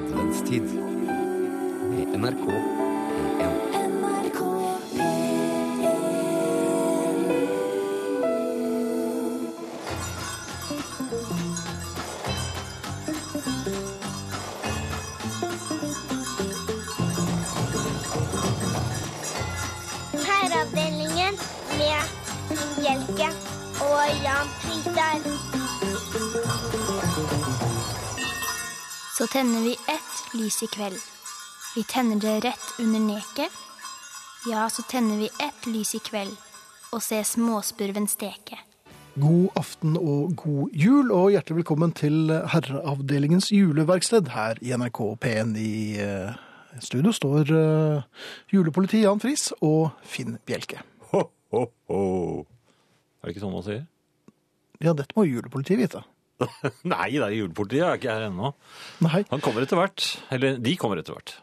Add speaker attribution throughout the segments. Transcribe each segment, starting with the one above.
Speaker 1: adventstid. Med NRK P1.
Speaker 2: Herreavdelingen med Finn Bjelke og Jan Fritar.
Speaker 3: Så tenner vi lys i kveld. Vi tenner det rett under neket. Ja, så tenner vi ett lys i kveld og ser småspurven steke.
Speaker 4: God aften og god jul, og hjertelig velkommen til Herreavdelingens juleverksted her i NRK P1. I eh, studio står eh, julepoliti Jan Friis og Finn Bjelke.
Speaker 5: Ho, ho, ho. Er det ikke sånn man sier?
Speaker 4: Ja, dette må julepolitiet vite.
Speaker 5: Nei, det er julepolitiet. Jeg er ikke her ennå.
Speaker 4: Nei,
Speaker 5: Han kommer etter hvert. Eller de kommer etter hvert.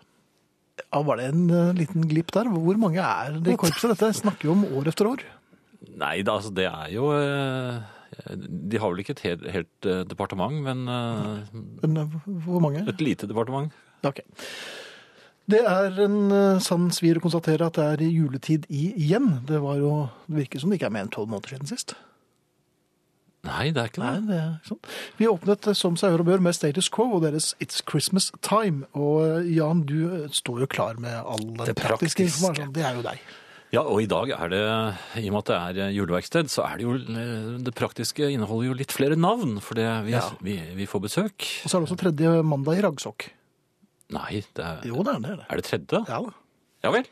Speaker 4: ja, var det en uh, liten glipp der? Hvor mange er det i korpset? Dette snakker vi om år etter år.
Speaker 5: Nei, da, altså, det er jo uh, De har vel ikke et helt, helt uh, departement, men
Speaker 4: Men hvor mange?
Speaker 5: et lite departement.
Speaker 4: Ok. Det er en sann svir å konstatere at det er juletid igjen. Det var jo, det virker som det ikke er mer enn tolv måneder siden sist.
Speaker 5: Nei, det er ikke det.
Speaker 4: Nei, det er sånn. Vi åpnet eh, som seg hør og bør med Status Quo og deres It's Christmas Time. Og eh, Jan, du eh, står jo klar med all den praktiske
Speaker 5: praktiske.
Speaker 4: informasjonen. Det er jo deg.
Speaker 5: Ja, og i dag er det, i og med at det er juleverksted, så er det jo Det praktiske inneholder jo litt flere navn, for det, vi,
Speaker 4: Ja.
Speaker 5: vi, vi får besøk.
Speaker 4: Og så er det også tredje mandag i raggsokk.
Speaker 5: Nei, det er,
Speaker 4: Jo, det er det. er det.
Speaker 5: tredje?
Speaker 4: Ja da.
Speaker 5: Ja vel.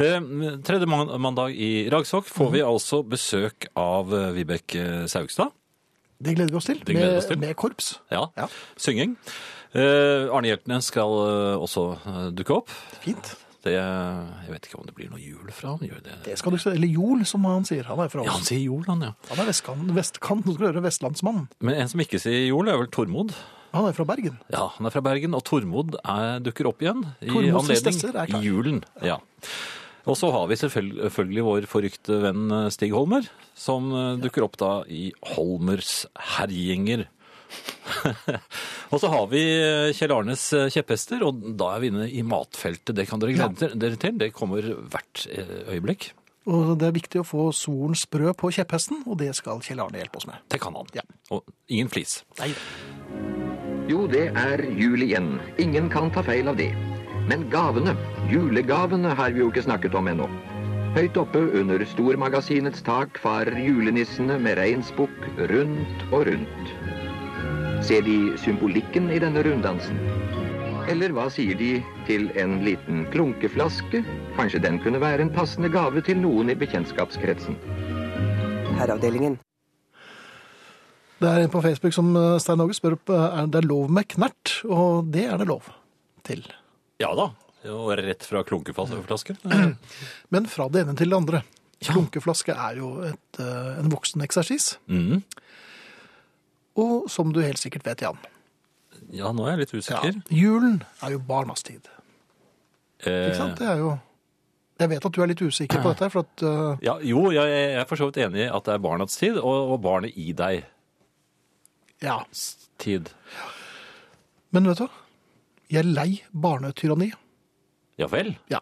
Speaker 5: Eh, Tredje mandag i Ragsokk får
Speaker 4: Mhm.
Speaker 5: vi altså besøk av Vibeke Saugstad.
Speaker 4: Det gleder vi oss til.
Speaker 5: Med, oss til.
Speaker 4: med korps.
Speaker 5: Ja.
Speaker 4: Ja.
Speaker 5: Synging. Eh, Arne Hjeltnes skal eh, også eh, dukke opp.
Speaker 4: Fint.
Speaker 5: Det, jeg vet ikke om det blir noe jul fra han. Gjør det?
Speaker 4: Det skal du se. Eller Jol, som han sier. Han er fra
Speaker 5: Ja, han sier jol, han, ja.
Speaker 4: Han er vestkant. vestkant. Skal høre vestlandsmann.
Speaker 5: Men en som ikke sier jol, er vel Tormod.
Speaker 4: Han er fra Bergen.
Speaker 5: Ja, han er fra Bergen, og Tormod er, dukker opp igjen i
Speaker 4: Tormods
Speaker 5: anledning
Speaker 4: er
Speaker 5: julen. Ja. Og så har vi selvfølgelig, vår forrykte venn eh, Stig Holmer, som eh, dukker opp da i Holmers herjinger. og så har vi eh, Kjell Arnes kjepphester, og da er vi inne i matfeltet. Det kan dere glede dere- dere til. Det kommer hvert øyeblikk.
Speaker 4: Og det er viktig å få solen sprø på kjepphesten, og det skal Kjell Arne hjelpe oss med.
Speaker 5: Det kan han.
Speaker 4: Ja.
Speaker 5: Og ingen flis.
Speaker 4: Nei.
Speaker 6: Jo, det er jul igjen. Ingen kan ta feil av det. Men gavene, julegavene har vi jo ikke snakket om ennå. Høyt oppe under stormagasinets tak farer julenissene med reinsbukk rundt og rundt. Ser de symbolikken i denne runddansen? Eller hva sier de til en liten klunkeflaske? Kanskje den kunne være en passende gave til noen i bekjentskapskretsen.
Speaker 7: Herreavdelingen.
Speaker 4: Det er en på Facebook som eh, Stein Åge spør på, er det lov med knert, og det er det lov til.
Speaker 5: Ja da. Og rett fra klunkeflaske.
Speaker 4: Men fra det ene til det andre. Klunkeflaske er jo et, eh, en vokseneksersis,
Speaker 5: Mm.
Speaker 4: og som du helt sikkert vet, Jan.
Speaker 5: Ja, nå er jeg litt
Speaker 4: Ja,
Speaker 5: usikker.
Speaker 4: julen er jo barnas tid.
Speaker 5: Eh,
Speaker 4: Ikke sant? Det er jo... Jeg vet at du er litt usikker på dette, for at... uh...
Speaker 5: Ja, jo, jeg er for så vidt enig i at det er barnets tid, og, og barnet i deg
Speaker 4: ja,
Speaker 5: tid.
Speaker 4: men vet du, hva? Jeg er lei barnetyranni.
Speaker 5: Ja vel.
Speaker 4: Ja.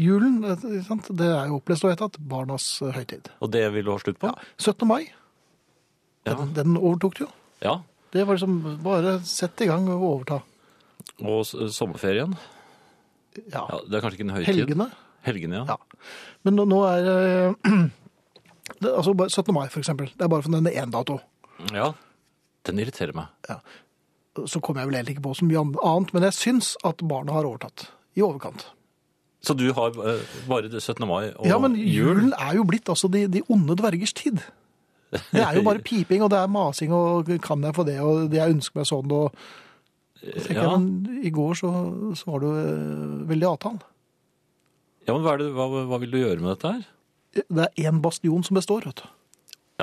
Speaker 4: Julen, eh, sant? det er jo opplest og vedtatt barnas eh, høytid.
Speaker 5: Og det vil du ha slutt på?
Speaker 4: Ja. 17. mai,
Speaker 5: Ja.
Speaker 4: den, den overtok du jo.
Speaker 5: ja.
Speaker 4: Det var liksom bare sett i gang og overta.
Speaker 5: Og sommerferien?
Speaker 4: Ja.
Speaker 5: Ja, det er kanskje ikke en høytid?
Speaker 4: Helgene.
Speaker 5: Helgene, ja.
Speaker 4: Ja. Men nå, nå er eh, det, altså 17. mai, for eksempel. Det er bare for denne én dato.
Speaker 5: ja. Den irriterer meg.
Speaker 4: Så kommer jeg vel egentlig ikke på så mye annet, men jeg syns at barna har overtatt. I overkant.
Speaker 5: Så du har eh, bare 17. mai og
Speaker 4: ja, men
Speaker 5: jul?
Speaker 4: julen er jo blitt altså de, de onde dvergers tid. Det er jo bare piping, og det er masing, og kan jeg få det, og det jeg ønsker meg sånn, og tenker
Speaker 5: Ja.
Speaker 4: men i går så, så var du jo veldig avtalen.
Speaker 5: ja, men hva, det, hva, hva vil du gjøre med dette her?
Speaker 4: Det er én bastion som består, vet du.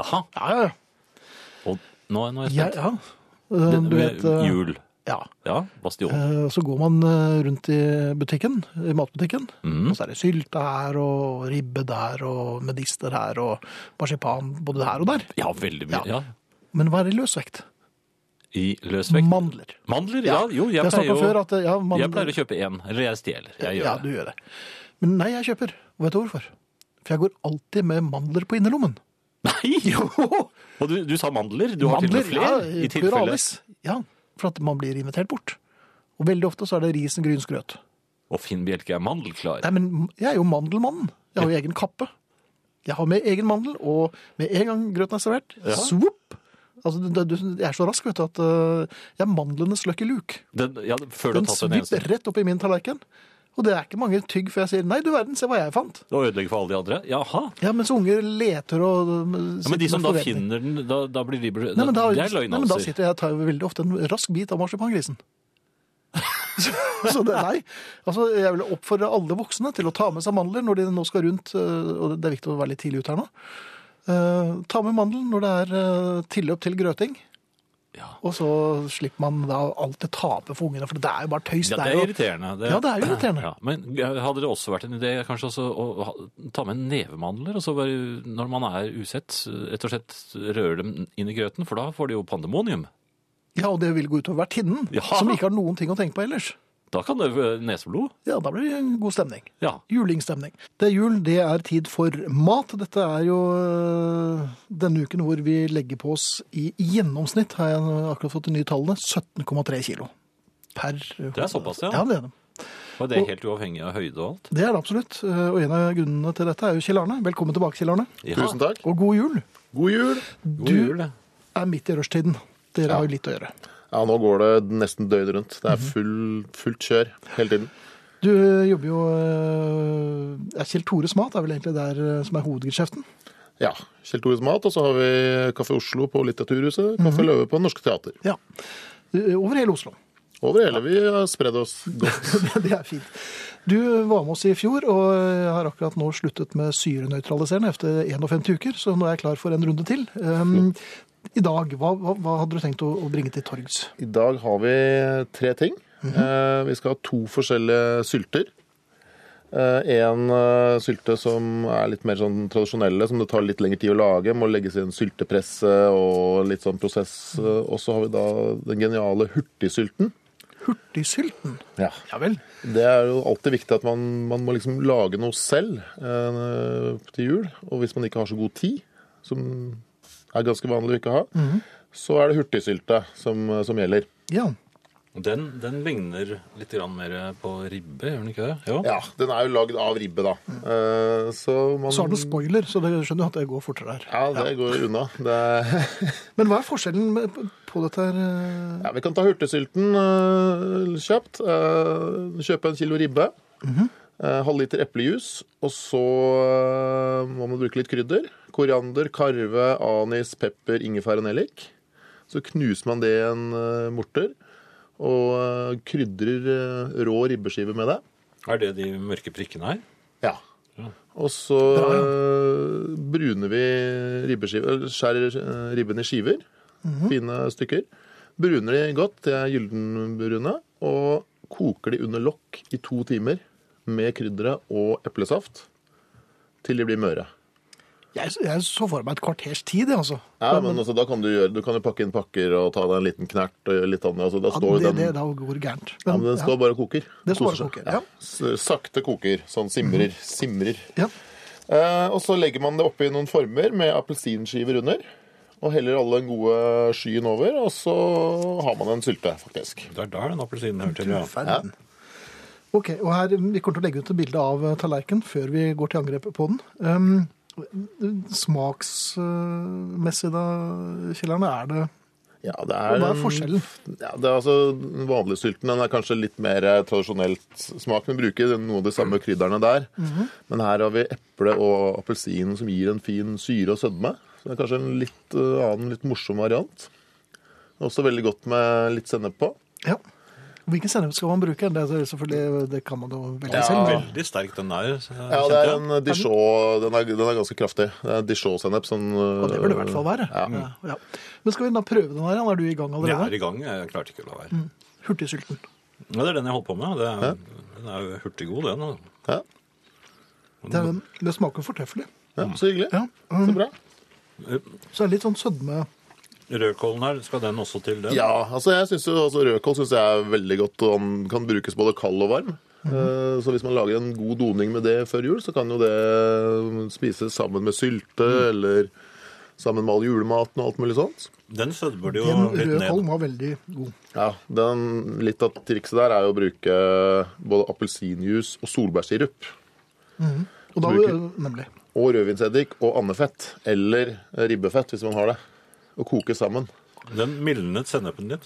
Speaker 5: Jaha.
Speaker 4: Ja, ja, ja.
Speaker 5: Og nå, nå er jeg
Speaker 4: ja,
Speaker 5: spent.
Speaker 4: ja. Eh,
Speaker 5: Det-
Speaker 4: Du vet, eh,
Speaker 5: jul.
Speaker 4: Ja.
Speaker 5: Ja, bastion.
Speaker 4: Eh, Så går man eh, rundt i butikken, i matbutikken,
Speaker 5: mm.
Speaker 4: og så er det sylte her, og ribbe der, og medister her, og marsipan både her og der.
Speaker 5: Ja, veldig mye.
Speaker 4: Ja.
Speaker 5: Ja.
Speaker 4: Men hva er i løsvekt?
Speaker 5: I løsvekt?
Speaker 4: Mandler.
Speaker 5: Mandler? Ja, jo, jeg,
Speaker 4: Jeg
Speaker 5: pleier, jo,
Speaker 4: at ja, mandler,
Speaker 5: jeg pleier å kjøpe én. Eller jeg stjeler. Jeg gjør
Speaker 4: Ja,
Speaker 5: det.
Speaker 4: du gjør det. Men nei, jeg kjøper. Og vet du hvorfor? For jeg går alltid med mandler på innerlommen.
Speaker 5: Nei!
Speaker 4: Jo!
Speaker 5: Og du, du sa mandler? Du har til og med flere? I tilfelle.
Speaker 4: pluralis. Ja, for at man blir invitert bort. Og veldig ofte så er det risen, gryn, skrøt.
Speaker 5: Og Finn Bjelke er mandelklar.
Speaker 4: Nei, men jeg er jo mandelmannen. Jeg har jo egen kappe. Jeg har med egen mandel, og med en gang grøten er servert,
Speaker 5: Ja.
Speaker 4: svopp! Altså, det- det- jeg er så rask, vet du, at øh, jeg er mandlenes lucky luke.
Speaker 5: Den, ja, før du
Speaker 4: Den
Speaker 5: har tatt en eneste.
Speaker 4: svipper rett opp i min tallerken. Og det er ikke mange tygg før jeg sier 'nei, du verden, se hva jeg fant'.
Speaker 5: Og ødelegger for alle de andre? Jaha.
Speaker 4: Ja, mens unger leter og øh,
Speaker 5: Ja, men de som da finner den, da, da blir de
Speaker 4: Nei, men da,
Speaker 5: Det er
Speaker 4: nei, men da sitter jeg og tar veldig ofte en rask bit av marsipangrisen. så, så det, nei, altså jeg vil oppfordre alle voksne til å ta med seg mandler når de nå skal rundt, øh, og det er viktig å være litt tidlig ute her nå. Uh, ta med mandelen når det er uh, tilløp til grøting,
Speaker 5: Ja.
Speaker 4: og så slipper man da alltid tape for ungene, for det er jo bare tøys.
Speaker 5: Ja,
Speaker 4: det
Speaker 5: det
Speaker 4: er
Speaker 5: er
Speaker 4: jo-
Speaker 5: irriterende.
Speaker 4: Ja, det er irriterende.
Speaker 5: Ja, men hadde det også vært en idé kanskje også å ta med nevemandler, og så bare, når man er usett, rett og slett røre dem inn i grøten, for da får de jo pandemonium.
Speaker 4: Ja, og det vil gå utover vertinnen,
Speaker 5: Ja.
Speaker 4: som ikke har noen ting å tenke på ellers.
Speaker 5: Da kan det neseblod.
Speaker 4: Ja, da blir det en god stemning.
Speaker 5: Ja.
Speaker 4: Julingstemning. Det er jul, det er tid for mat. Dette er jo øh, denne uken hvor vi legger på oss i gjennomsnitt, har jeg akkurat fått de nye tallene, 17,3 kilo. Per Det
Speaker 5: er såpass, ja.
Speaker 4: Ja, det er det.
Speaker 5: Og det er helt uavhengig av høyde og alt.
Speaker 4: Det er det absolutt. Eh, Og en av grunnene til dette er jo Kjell Arne. Velkommen tilbake, Kjell Arne.
Speaker 5: Ja.
Speaker 8: Tusen takk.
Speaker 4: Og god jul.
Speaker 8: God jul.
Speaker 5: God
Speaker 4: Du
Speaker 5: jul,
Speaker 4: er midt i rushtiden. Dere
Speaker 8: Ja.
Speaker 4: har jo litt å gjøre.
Speaker 8: Ja, nå går det nesten døgnet rundt. Det er full, fullt kjør hele tiden.
Speaker 4: Du jobber jo ja, Kjell Tores Mat er vel egentlig der øh, som er hovedgeskjeften?
Speaker 8: Ja. Kjell Tores Mat, og så har vi Kaffe Oslo på Litteraturhuset, Kaffe Løve på Norske Teater.
Speaker 4: Ja. Eh, Over hele Oslo.
Speaker 8: Over hele. Vi har spredd oss godt.
Speaker 4: det er fint. Du var med oss i fjor, og har akkurat nå sluttet med syrenøytraliserende etter 51 uker, så nå er jeg klar for en runde til. Um, I dag, hva, hva, hva hadde du tenkt å, å bringe til torgs?
Speaker 8: I dag har vi tre ting. eh, vi skal ha to forskjellige sylter. Eh, en eh, sylte som er litt mer sånn tradisjonelle, som det tar litt lengre tid å lage. Må legges i en syltepresse og litt sånn prosess. Eh, og så har vi da den geniale hurtigsylten.
Speaker 4: Hurtigsylten.
Speaker 8: Ja.
Speaker 4: Ja vel.
Speaker 8: Det er jo alltid viktig at man, man må liksom lage noe selv eh, til jul. Og hvis man ikke har så god tid, som er ganske vanlig å ikke ha, så er det hurtigsylte som, som gjelder.
Speaker 4: Ja.
Speaker 5: Den, den ligner litt mer på ribbe, gjør den ikke det? Jo.
Speaker 8: Ja, den er jo lagd av ribbe, da. Eh, så man
Speaker 4: Så har den spoiler, så det skjønner du at det går fortere her.
Speaker 8: Ja, det går unna. Det.
Speaker 4: Men hva er forskjellen på dette her? eh?
Speaker 8: ja, vi kan ta hurtigsylten eh, kjapt. Eh, kjøpe en kilo ribbe. Mm halv liter eplejus. Og så eh, må man bruke litt krydder. Koriander, karve, anis, pepper, ingefær og nellik. Så knuser man det i en eh, morter. Og eh, krydrer eh, rå ribbeskiver med det.
Speaker 5: Er det de mørke prikkene her?
Speaker 8: Ja. Og så
Speaker 4: Bra, ja.
Speaker 8: eh, bruner vi ribbeskiver, skjærer eh, ribben i skiver. Fine stykker. Bruner de godt, de er gyldenbrune. Og koker de under lokk i to timer med krydderet og eplesaft til de blir møre.
Speaker 4: Jeg, jeg så for meg et kvarters tid, jeg, altså.
Speaker 8: Ja, men altså, da kan du gjøre, du kan jo pakke inn pakker og ta deg en liten knert og litt annet. Altså, da
Speaker 4: Ja, det,
Speaker 8: den,
Speaker 4: det, da går gærent.
Speaker 8: Men, ja, men den står bare og koker.
Speaker 4: Det står bare og koker, ja.
Speaker 8: ja. Sakte koker, sånn simrer, simrer.
Speaker 4: Ja.
Speaker 8: Eh, og så legger man det oppi noen former med appelsinskiver under. Og heller alle den gode skyen over, og så har man en sylte, faktisk.
Speaker 5: Det er der den appelsinen hører til, ja.
Speaker 4: Ok, og her, Vi kommer til å legge ut et bilde av eh, tallerkenen før vi går til angrep på den. Um, smaksmessig, da, Kjellerne, er det
Speaker 8: Ja, det er,
Speaker 4: Hva er
Speaker 8: en-
Speaker 4: forskjellen?
Speaker 8: Ja, det er altså Den vanlige sylten den er kanskje litt mer eh, tradisjonelt smak. Den bruker noe av de samme krydderne der.
Speaker 4: Mhm.
Speaker 8: Men her har vi eple og appelsin som gir en fin syre og sødme. Så det er kanskje en litt eh, annen, litt morsom variant. Også veldig godt med litt sennep på.
Speaker 4: Ja. Hvilken sennep skal man bruke? Det, er selvfølgelig, det kan man jo velge
Speaker 8: Ja.
Speaker 4: selv. men-
Speaker 5: Veldig sterk den der.
Speaker 8: Ja, det er en Dijon Den er, den er ganske kraftig. Det er Dijon-sennep. Sånn,
Speaker 4: Og det bør det i hvert fall være.
Speaker 8: Ja.
Speaker 4: Ja. Men skal vi da prøve den her? Er du i gang allerede?
Speaker 5: Jeg er i gang. Jeg klarte ikke å la være.
Speaker 4: Hurtigsylten.
Speaker 5: Ja, det er den jeg holdt på med. Det er, Den er jo hurtiggod, den.
Speaker 8: Ja.
Speaker 4: Det, er, det smaker fortreffelig.
Speaker 8: ja, så hyggelig.
Speaker 4: Ja.
Speaker 8: Så bra.
Speaker 4: Så er det litt sånn sødme
Speaker 5: Rødkålen her, skal den også til den?
Speaker 8: Ja, altså jeg synes jo altså Rødkål synes jeg er veldig godt, og den kan brukes både kald og varm. Eh, Så hvis man lager en god doning med det før jul, så kan jo det spises sammen med sylte, eller sammen med all julematen og alt mulig sånt.
Speaker 5: Den sødmer det jo
Speaker 4: Den
Speaker 5: litt ned.
Speaker 4: kålen var veldig god.
Speaker 8: Ja, den, Litt av trikset der er jo å bruke både appelsinjuice og solbærsirup.
Speaker 4: Og da,
Speaker 8: Bruker-
Speaker 4: nemlig.
Speaker 8: Og rødvinseddik og andefett, eller ribbefett hvis man har det. Og koke sammen.
Speaker 5: Den mildnet sennepen litt.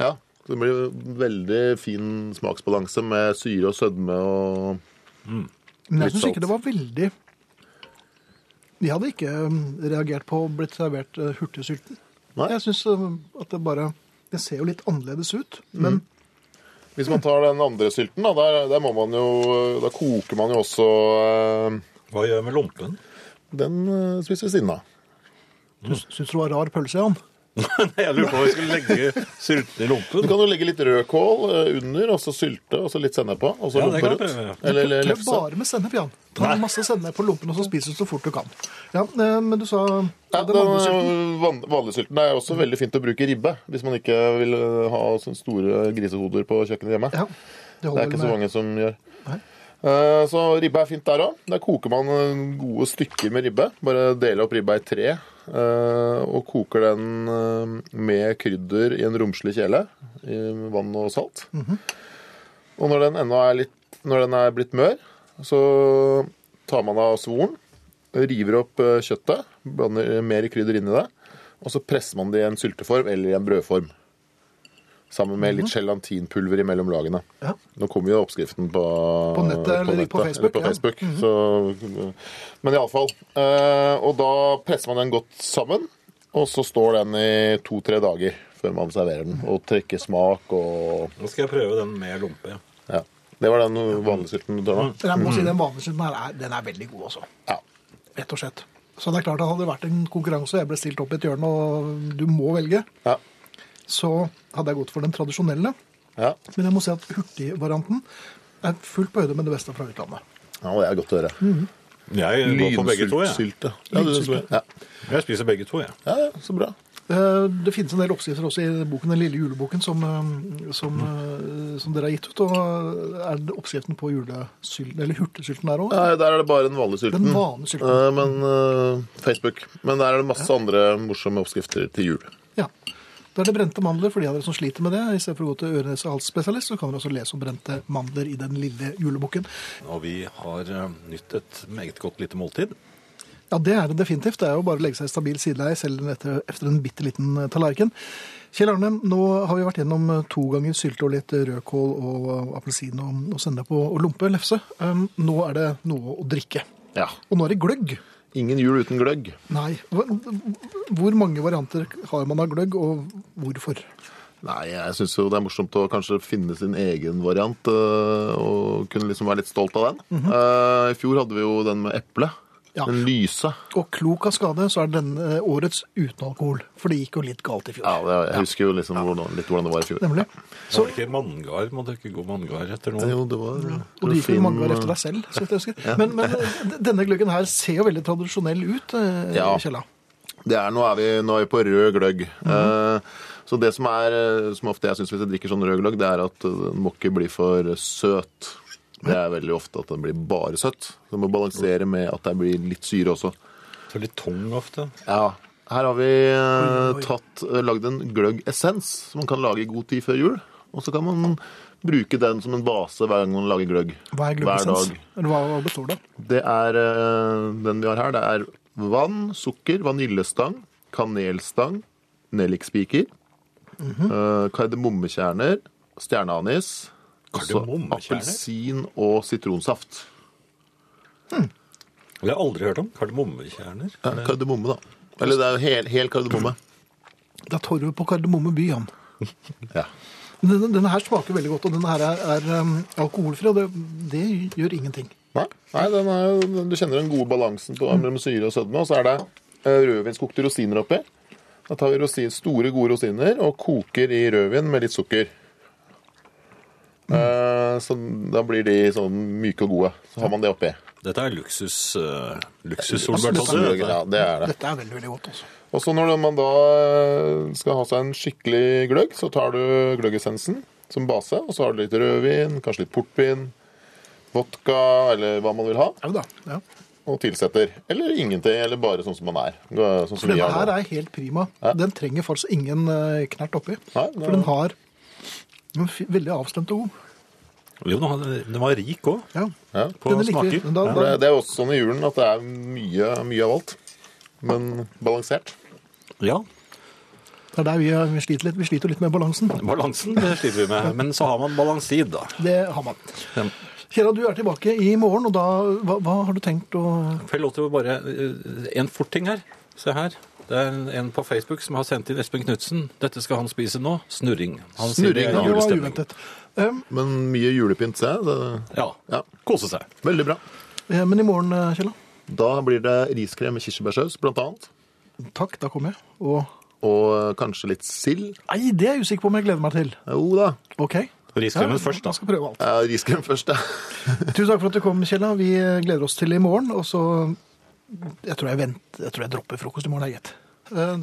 Speaker 8: Ja, så Det blir veldig fin smaksbalanse med syre og sødme og
Speaker 4: Men jeg syns ikke det var veldig De hadde ikke um, reagert på å blitt servert uh, hurtigsylten.
Speaker 8: Nei.
Speaker 4: Jeg syns at det bare Det ser jo litt annerledes ut, men
Speaker 8: Hvis man tar den andre sylten, da, der, der må man jo Da koker man jo også eh,
Speaker 5: Hva gjør jeg med lompen?
Speaker 8: Den eh, spiser vi siden av.
Speaker 4: du syns det var rar pølse, Jan?
Speaker 5: jeg lurer på om vi skulle legge sylten i
Speaker 8: Du kan jo legge litt rødkål eh, under, og så sylte, og så litt sennep på. Og så
Speaker 5: Ja, det kan
Speaker 8: lompe
Speaker 5: jeg
Speaker 8: rundt.
Speaker 5: prøve, ja.
Speaker 8: Eller, eller lefse.
Speaker 4: bare med sennep, Jan. Ta masse sennep på lompen, og så spiser du så fort du kan. Ja, eh, Men du sa
Speaker 8: Ja,
Speaker 4: den vanlige sylten.
Speaker 8: eh, van- vanlige sylten er også veldig fint å bruke ribbe, hvis man ikke vil ha sånne store grisehoder på kjøkkenet hjemme.
Speaker 4: Ja, det
Speaker 8: Det er ikke så mange som gjør.
Speaker 4: Nei.
Speaker 8: Eh, Så ribbe er fint der òg. Der koker man gode stykker med ribbe. Bare deler opp ribba i tre. Eh, Og koker den eh, med krydder i en romslig kjele. I vann og salt. Og når den ennå er litt Når den er blitt mør, så tar man av svoren. River opp eh, kjøttet. Blander mer krydder inn i det. Og så presser man det i en sylteform eller i en brødform. Sammen med litt gelatinpulver imellom lagene.
Speaker 4: Ja.
Speaker 8: Nå kommer jo oppskriften på,
Speaker 4: På nettet eller på Facebook,
Speaker 8: Eller på
Speaker 4: ja.
Speaker 8: Facebook så, men iallfall. Eh, og da presser man den godt sammen, og så står den i to-tre dager før man serverer den. Og trekker smak og
Speaker 5: Nå skal jeg prøve den med lompe. ja.
Speaker 8: Det var den vanlige sylten du tar nå.
Speaker 4: Jeg må si den vanlige sylten her er, den er veldig god, altså.
Speaker 8: Ja.
Speaker 4: Rett og slett. Så det er klart at hadde det vært en konkurranse, og jeg ble stilt opp i et hjørne, og du må velge,
Speaker 8: Ja.
Speaker 4: Så hadde jeg gått for den tradisjonelle.
Speaker 8: Ja.
Speaker 4: Men jeg må si at hurtigvarianten er fullt på høyde med det beste fra utlandet.
Speaker 8: ja, det er godt å høre.
Speaker 5: Jeg går for begge to, jeg.
Speaker 8: Sylte. Ja,
Speaker 4: Lynsylte.
Speaker 8: ja.
Speaker 5: Jeg spiser begge to, jeg.
Speaker 8: ja, ja, så bra.
Speaker 4: Eh, Det finnes en del oppskrifter også i boken, den lille juleboken som, eh, som, mm. som dere har gitt ut. Og er det oppskriften på julesylten, eller hurtigsylten der òg?
Speaker 8: Nei, der er det bare den vanlige sylten.
Speaker 4: Den vanlige sylten.
Speaker 8: Eh, men eh, Facebook. Men der er det masse andre morsomme oppskrifter til jul.
Speaker 4: Ja. Da er det brente mandler for de av dere som sliter med det. I stedet for å gå til øre- og halsspesialist, så kan dere også lese om brente mandler i den lille julebukken.
Speaker 5: Og vi har eh, nytt et meget godt lite måltid.
Speaker 4: Ja, det er det definitivt. Det er jo bare å legge seg stabil sideleie selv etter, efter en bitte liten eh, tallerken. Kjell Arne, nå har vi vært gjennom eh, to ganger sylte og litt rødkål og appelsin og, og sennep og, og lompe, lefse. Um, nå er det noe å drikke.
Speaker 8: Ja.
Speaker 4: Og nå er det gløgg.
Speaker 8: Ingen jul uten gløgg.
Speaker 4: Nei. Hvor, mange varianter har man av gløgg, og hvorfor?
Speaker 8: Nei, jeg syns jo det er morsomt å kanskje finne sin egen variant øh, og kunne liksom være litt stolt av den. Eh, I fjor hadde vi jo den med eple.
Speaker 4: Ja.
Speaker 8: Den lyse.
Speaker 4: Og klok av skade så er det denne årets uten alkohol. For det gikk jo litt galt i fjor.
Speaker 8: Ja, det, jeg husker jo liksom hvordan, litt hvordan det var i fjor.
Speaker 4: Nemlig.
Speaker 5: Så var det ikke manngard? Må du ikke gå manngard etter noe?
Speaker 8: Jo, det var,
Speaker 4: Og du gikk jo manngard etter deg selv, så vidt jeg husker. Men, men eh, denne gløggen her ser jo veldig tradisjonell ut, eh,
Speaker 8: Ja.
Speaker 4: Kjella.
Speaker 8: Det er, nå, er vi, nå er vi på rød gløgg. Eh, så det som er, eh, som ofte jeg syns hvis jeg drikker sånn rød gløgg, det er at eh, den må ikke bli for søt. Det er veldig ofte at den blir bare søtt. Den må balansere med at det blir litt syre også.
Speaker 5: Så litt tung ofte.
Speaker 8: Ja, her har vi eh, tatt, eh, lagd en gløgg-essens som man kan lage i god tid før jul. Og så kan man bruke den som en base hver gang man lager gløgg.
Speaker 4: Hva er gløggessens? hva, består det av?
Speaker 8: Det er eh, den vi har her. Det er vann, sukker, vaniljestang, kanelstang, nellikspiker, eh, kardemommekjerner, stjerneanis,
Speaker 5: Kardemommekjerner?
Speaker 8: appelsin og sitronsaft.
Speaker 5: Det har jeg aldri hørt om. Kardemommekjerner.
Speaker 8: Ja, kardemomme, da. Eller det er hel, hel kardemomme.
Speaker 4: Det er torvet på Kardemomme by, Jan.
Speaker 8: Ja.
Speaker 4: Denne, denne her smaker veldig godt, og denne her er, er um, alkoholfri, og det, det gjør ingenting.
Speaker 8: Nei, Nei den er, du kjenner den gode balansen på mellom syre og sødme. Og så er det eh, rødvinskokte rosiner oppi. Da tar vi rosin, store, gode rosiner og koker i rødvin med litt sukker. Eh, så da blir de sånn myke og gode. Så har man det oppi.
Speaker 5: Dette er luksus, uh,
Speaker 8: Altså,
Speaker 5: dette, det,
Speaker 8: Ja, det er det.
Speaker 4: Dette er veldig, veldig godt. altså.
Speaker 8: Og så når man da eh, skal ha seg en skikkelig gløgg, så tar du gløggessensen som base, og så har du litt rødvin, kanskje litt portvin, vodka, eller hva man vil ha,
Speaker 4: Ja, da. Ja.
Speaker 8: og tilsetter. Eller ingenting, eller bare sånn som man er. Sånn som
Speaker 4: For denne
Speaker 8: er
Speaker 4: her er helt prima.
Speaker 8: Ja.
Speaker 4: Den trenger faktisk ingen knert oppi.
Speaker 8: Nei, det-
Speaker 4: For den har er veldig avstemt og god.
Speaker 5: Jo, den var- rik òg,
Speaker 4: Ja.
Speaker 8: Ja.
Speaker 5: på
Speaker 4: Den er
Speaker 5: smaker.
Speaker 4: Da,
Speaker 8: da- Det, det er også sånn i julen at det er mye, mye av alt. Men balansert.
Speaker 5: Ja,
Speaker 4: Det er der vi, er- vi sliter litt. Vi sliter litt med balansen.
Speaker 5: balansen det sliter vi med. Men så har man balansid, da.
Speaker 4: Det har man. Kjera, du er tilbake i morgen, og da Hva, hva har du tenkt å
Speaker 5: Får jeg lov til å bare eh, En fort ting her. Se her. Det er en, en på Facebook som har sendt inn Espen Knutsen. Dette skal han spise nå. Snurring. Han sier
Speaker 8: Snurring,
Speaker 5: det er
Speaker 8: ja.
Speaker 4: Det var
Speaker 5: julestemning.
Speaker 4: uventet. Um,
Speaker 8: Men mye julepynt, ser jeg. Det-
Speaker 5: Ja.
Speaker 8: Ja,
Speaker 5: Kose seg.
Speaker 8: veldig bra.
Speaker 4: eh, men i morgen, eh, Kjell,
Speaker 8: Da blir det riskrem med kirsebærsaus, blant annet.
Speaker 4: takk, da kommer jeg. Og
Speaker 8: Og kanskje litt sild.
Speaker 4: Nei, det er jeg usikker på om jeg gleder meg til.
Speaker 8: Jo da.
Speaker 4: OK?
Speaker 5: Riskremen
Speaker 4: Ja,
Speaker 5: først, da.
Speaker 4: Jeg skal prøve alt.
Speaker 8: Ja, riskrem først, ja.
Speaker 4: Tusen takk for at du kom, Kjella. Vi eh, gleder oss til i morgen. Og så Jeg tror jeg, vent, jeg, tror jeg dropper frokost i morgen. Eh,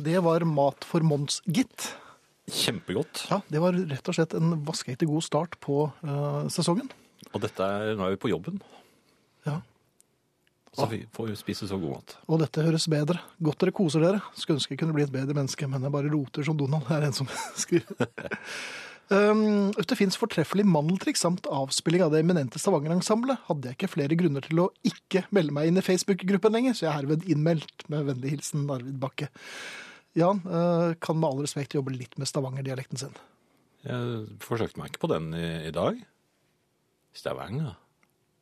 Speaker 4: Det var Mat for Mons, gitt.
Speaker 5: Kjempegodt.
Speaker 4: Ja, det var rett og slett en vaskeekte god start på uh, sesongen.
Speaker 5: Og dette er, nå er vi på jobben.
Speaker 4: Ja.
Speaker 5: Så vi får jo spise så god mat.
Speaker 4: Og dette høres bedre. Godt dere koser dere. Skulle ønske jeg kunne bli et bedre menneske, men jeg bare roter som Donald. Det er en som skriver. Um, det fins fortreffelig mandeltriks samt avspilling av det eminente Stavanger-ensemblet. Hadde jeg ikke flere grunner til å ikke melde meg inn i Facebook-gruppen lenger, så jeg er herved innmeldt med vennlig hilsen Arvid Bakke. Jan uh, kan med all respekt jobbe litt med Stavanger-dialekten sin.
Speaker 5: Jeg forsøkte meg ikke på den i, i dag. Stavanger.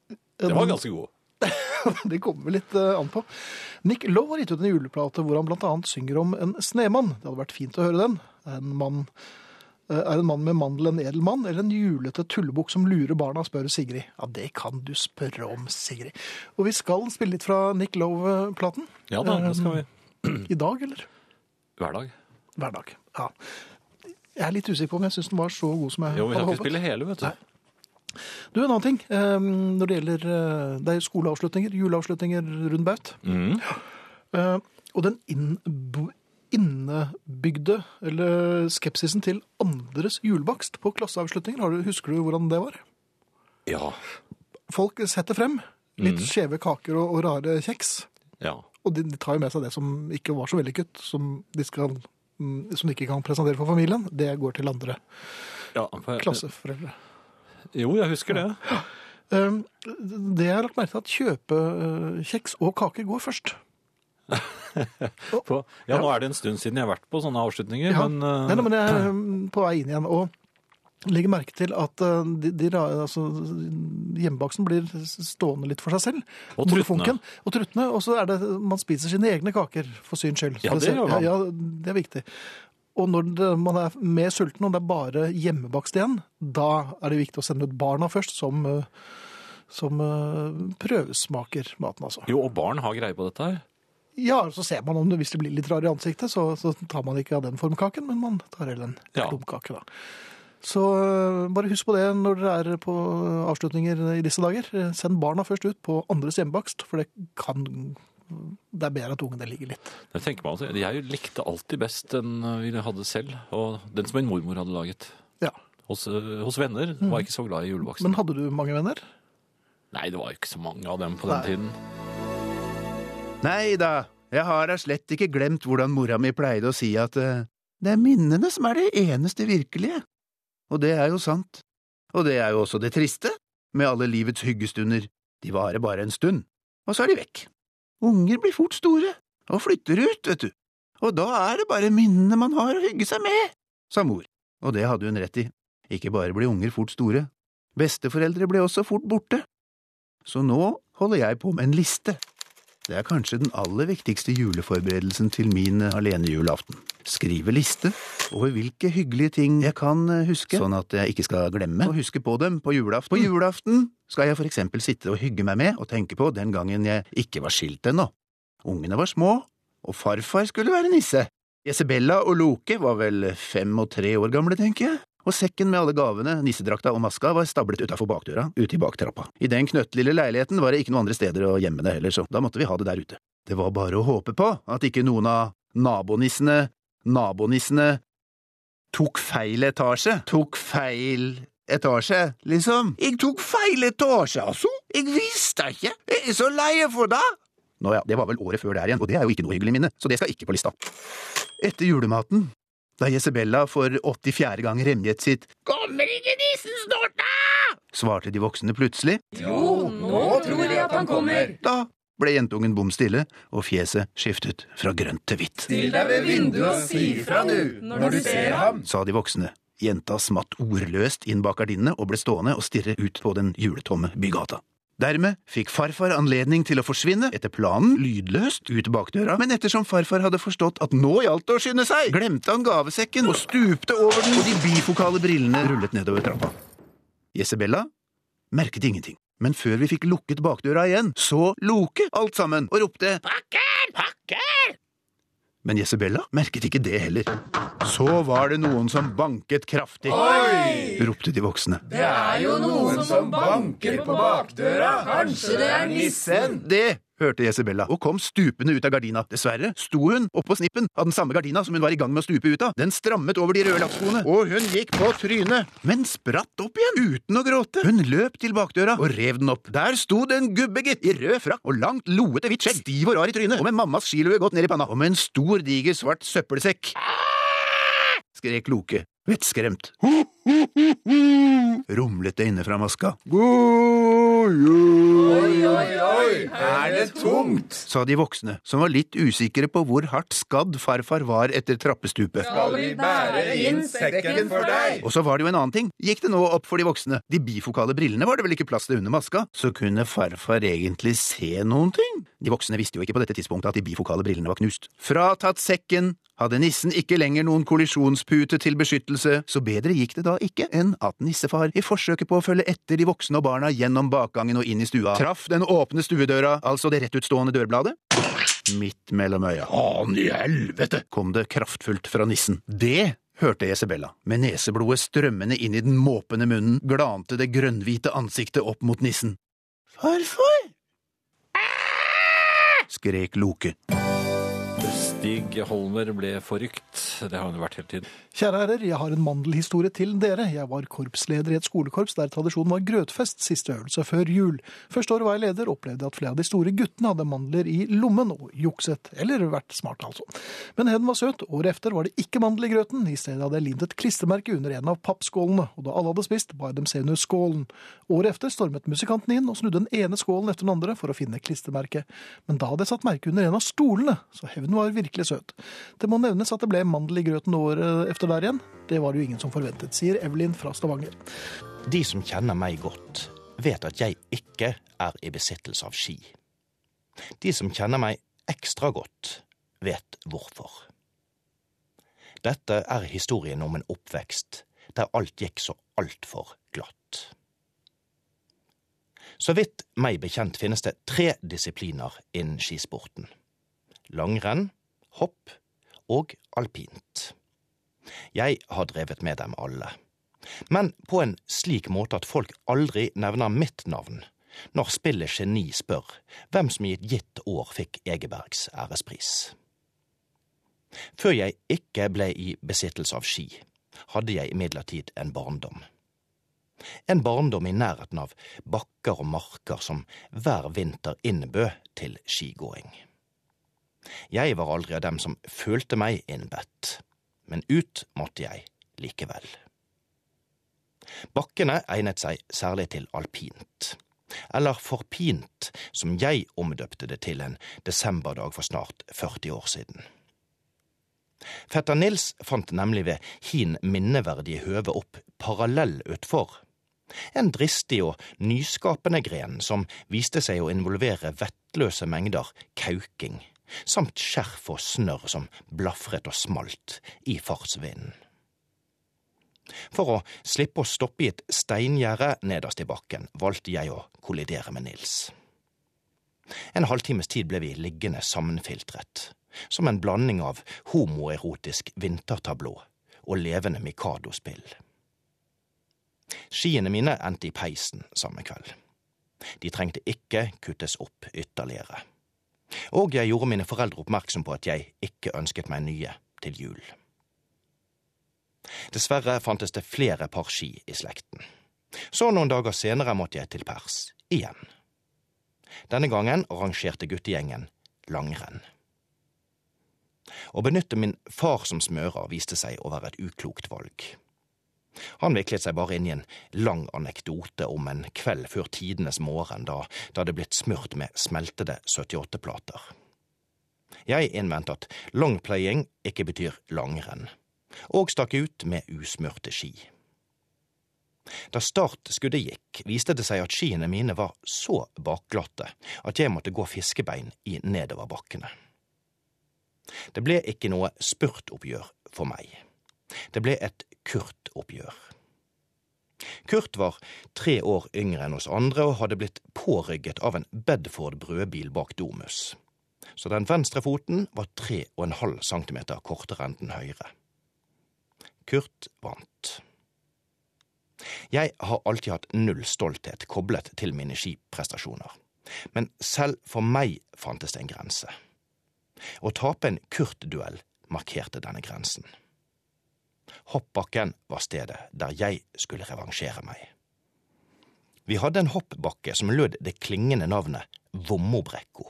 Speaker 5: Det var ganske god.
Speaker 4: Det kommer vi litt eh, an på. Nick Lowe har gitt ut en juleplate hvor han bl.a. synger om en snemann. Det hadde vært fint å høre den. En mann, eh, er en mann med mandel en edel mann, eller en julete tullebukk som lurer barna, spør Sigrid. Ja, det kan du spørre om, Sigrid. Og vi skal spille litt fra Nick Love-platen.
Speaker 5: Ja da, det skal vi.
Speaker 4: I dag, eller?
Speaker 5: Hver dag.
Speaker 4: Hver dag. Ja. Jeg er litt usikker på om jeg syns den var så god som jeg
Speaker 5: Jo, vi
Speaker 4: hadde
Speaker 5: kan ikke spille hele, vet du.
Speaker 4: Nei. Du, en annen ting. eh, Når det gjelder eh, Det er skoleavslutninger, juleavslutninger rundt baut.
Speaker 5: Mm.
Speaker 4: Eh, og den innbo- innebygde, eller skepsisen til andres julebakst på klasseavslutninger, har du, husker du hvordan det var?
Speaker 5: Ja.
Speaker 4: Folk setter frem litt skjeve kaker og, og rare kjeks,
Speaker 5: ja.
Speaker 4: og de, de tar jo med seg det som ikke var så vellykket, som de, skal, mm, som de ikke kan presentere for familien. Det går til andre
Speaker 5: ja for,
Speaker 4: klasseforeldre.
Speaker 5: Jo, jeg husker det.
Speaker 4: Ja. Det jeg har lagt merke til, at kjøpekjeks og kaker går først.
Speaker 5: På, ja, nå er det en stund siden jeg har vært på sånne avslutninger,
Speaker 4: Ja.
Speaker 5: men, uh...
Speaker 4: Nei, nei, men jeg er um, på vei inn igjen, og legger merke til at uh, de, de, altså, hjemmebaksten blir stående litt for seg selv.
Speaker 5: Og truttende.
Speaker 4: Og truttende. Og så er det man spiser sine egne kaker, for syns skyld.
Speaker 5: Ja, det gjør man.
Speaker 4: Ja, ja, det er viktig. Og når det, man er mer sulten, og det er bare hjemmebakst igjen, da er det viktig å sende ut barna først, som, som prøvesmaker maten, altså.
Speaker 5: Jo, og barn har greie på dette her.
Speaker 4: Ja, så ser man om det, hvis det blir litt rar i ansiktet, så, så tar man ikke av den formkaken, men man tar heller en
Speaker 5: Ja.
Speaker 4: klumkake, da. Så øh, bare husk på det når dere er på avslutninger i disse dager. Eh, Send barna først ut på andres hjemmebakst, for det kan Det er bedre at ungene ligger litt.
Speaker 5: Det tenker man altså, Jeg likte alltid best den vi hadde selv, og den som min mormor hadde laget.
Speaker 4: Ja.
Speaker 5: Hos, eh, hos venner var jeg ikke så glad i julebaksten.
Speaker 4: Men hadde du mange venner?
Speaker 5: Nei, det var jo ikke så mange av dem på den
Speaker 4: Nei.
Speaker 5: tiden.
Speaker 9: Nei da, jeg har da slett ikke glemt hvordan mora mi pleide å si at eh, det er minnene som er det eneste virkelige. Og det er jo sant. Og det er jo også det triste, med alle livets hyggestunder. De varer bare en stund, og så er de vekk. Unger blir fort store, og flytter ut, vet du. Og da er det bare minnene man har å hygge seg med, sa mor. Og det hadde hun rett i. Ikke bare blir unger fort store, besteforeldre ble også fort borte. Så nå holder jeg på med en liste. Det er kanskje den aller viktigste juleforberedelsen til min alenejulaften. Skrive liste over hvilke hyggelige ting jeg kan eh, huske, sånn at jeg ikke skal glemme å huske på dem på julaften. På julaften skal jeg for eksempel sitte og hygge meg med og tenke på den gangen jeg ikke var skilt ennå. Ungene var små, og farfar skulle være nisse. Isabella og Loke var vel fem og tre år gamle, tenker jeg, og sekken med alle gavene, nissedrakta og maska var stablet utafor bakdøra, ute i baktrappa. I den knøttlille leiligheten var det ikke noen andre steder å gjemme det heller, så da måtte vi ha det der ute. Det var bare å håpe på at ikke noen av nabonissene, nabonissene, tok feil etasje, tok feil etasje, liksom. Jeg tok feil etasje, altså. Jeg visste ikke. Jeg er så leie for det. Nå ja, det var vel året før der igjen, og det er jo ikke noe hyggelig minne, så det skal ikke på lista. Etter julematen, da Jesabella for 84. gang remjet sitt Kommer ikke nissen snart, da? svarte de voksne plutselig.
Speaker 10: Jo, nå tror jeg at han kommer.
Speaker 9: Da ble jentungen bom stille, og fjeset skiftet fra grønt til hvitt.
Speaker 10: Still deg ved vinduet og si ifra, du, når du ser ham.
Speaker 9: sa de voksne. Jenta smatt ordløst inn bak gardinene og ble stående og stirre ut på den juletomme bygata. Dermed fikk farfar anledning til å forsvinne, etter planen, lydløst ut bakdøra, men ettersom farfar hadde forstått at nå gjaldt det å skynde seg, glemte han gavesekken og stupte over den, og de bifokale brillene rullet nedover trappa. Jesebella merket ingenting, men før vi fikk lukket bakdøra igjen, så Loke alt sammen og ropte Pakker! Pakker! Men Jesabella merket ikke det heller. Så var det noen som banket kraftig.
Speaker 10: Oi!
Speaker 9: ropte de voksne.
Speaker 10: Det er jo noen som banker på bakdøra. Kanskje det er nissen?
Speaker 9: Det hørte Jesibella og kom stupende ut av gardina. Dessverre sto hun oppå snippen av den samme gardina som hun var i gang med å stupe ut av. Den strammet over de røde lakkskoene, og hun gikk på trynet, men spratt opp igjen uten å gråte. Hun løp til bakdøra og rev den opp. Der sto det en gubbe, gitt, i rød frakk og langt, loete hvitt skjegg, stiv og rar i trynet, og med mammas skilue godt ned i panna, og med en stor, diger svart søppelsekk. Skrek Loke, vettskremt. Rumlet det inne fra maska. God jul!
Speaker 10: Oi, oi, oi, er det tungt?
Speaker 9: sa de voksne, som var litt usikre på hvor hardt skadd farfar var etter trappestupet.
Speaker 10: Skal vi bære inn sekken for deg?
Speaker 9: Og så var det jo en annen ting. Gikk det nå opp for de voksne? De bifokale brillene var det vel ikke plass til under maska? Så kunne farfar egentlig se noen ting? De voksne visste jo ikke på dette tidspunktet at de bifokale brillene var knust. Fratatt sekken hadde nissen ikke lenger noen kollisjonspute til beskyttelse, så bedre gikk det da ikke enn at nissefar, i forsøket på å følge etter de voksne og barna gjennom bakgangen og inn i stua, traff den åpne stuedøra, altså det rettutstående dørbladet, midt mellom øya. Faen i helvete! kom det kraftfullt fra nissen. Det hørte Isabella. Med neseblodet strømmende inn i den måpende munnen glante det grønnhvite ansiktet opp mot nissen. Farfar! skrek Loke.
Speaker 5: Stig Holmer ble forrykt. Det har hun vært hele tiden.
Speaker 4: Kjære herrer, jeg har en mandelhistorie til dere. Jeg var korpsleder i et skolekorps der tradisjonen var grøtfest siste øvelse før jul. Første året var jeg leder, opplevde jeg at flere av de store guttene hadde mandler i lommen og jukset. Eller vært smart, altså. Men heden var søt. Året efter var det ikke mandel i grøten. I stedet hadde jeg limt et klistremerke under en av pappskålene, og da alle hadde spist, ba jeg dem se under skålen. Året efter stormet musikanten inn og snudde den ene skålen etter den andre for å finne klistremerket. Men da hadde jeg satt merke under en av stolene, så hevnen var virkelig søt. Det må nevnes at det ble mandel i grøten året efter der igjen. Det var jo ingen som forventet, sier Evelyn fra Stavanger.
Speaker 11: De som kjenner meg godt, vet at jeg ikke er i besittelse av ski. De som kjenner meg ekstra godt, vet hvorfor. Dette er historien om en oppvekst der alt gikk så altfor glatt. Så vidt meg bekjent finnes det tre disipliner innen skisporten. Langrenn, hopp og alpint. Jeg har drevet med dem alle, men på en slik måte at folk aldri nevner mitt navn når spillet Geni spør hvem som i et gitt år fikk Egebergs ærespris. Før jeg ikke ble i besittelse av ski, hadde jeg imidlertid en barndom. En barndom i nærheten av bakker og marker som hver vinter innbød til skigåing. Jeg var aldri av dem som følte meg innbedt, men ut måtte jeg likevel. Bakkene egnet seg særlig til alpint, eller forpint, som jeg omdøpte det til en desemberdag for snart 40 år siden. Fetter Nils fant nemlig ved hin minneverdige høve opp parallell utfor, en dristig og nyskapende gren som viste seg å involvere vettløse mengder kauking samt skjerf og snørr som blafret og smalt i fartsvinden. For å slippe å stoppe i et steingjerde nederst i bakken, valgte jeg å kollidere med Nils. En halvtimes tid ble vi liggende sammenfiltret, som en blanding av homoerotisk vintertablå og levende Mikado-spill. Skiene mine endte i peisen samme kveld. De trengte ikke kuttes opp ytterligere. Og jeg gjorde mine foreldre oppmerksom på at jeg ikke ønsket meg nye til jul. Dessverre fantes det flere par ski i slekten. Så noen dager senere måtte jeg til pers igjen. Denne gangen arrangerte guttegjengen langrenn. Å benytte min far som smører viste seg å være et uklokt valg. Han viklet seg bare inn i en lang anekdote om en kveld før tidenes morgen da det hadde blitt smurt med smeltede 78-plater. Jeg innvendte at longplaying ikke betyr langrenn, og stakk ut med usmurte ski. Da startskuddet gikk, viste det seg at skiene mine var så bakglatte at jeg måtte gå fiskebein i nedoverbakkene. Det ble ikke noe spurtoppgjør for meg. Det ble et Kurt-oppgjør. Kurt var tre år yngre enn oss andre og hadde blitt pårygget av en Bedford brødbil bak Domus, så den venstre foten var tre og en halv centimeter kortere enn den høyre. Kurt vant. Jeg har alltid hatt null stolthet koblet til mine skiprestasjoner, men selv for meg fantes det en grense. Å tape en Kurt-duell markerte denne grensen. Hoppbakken var stedet der jeg skulle revansjere meg. Vi hadde en hoppbakke som lød det klingende navnet Vommobrekko.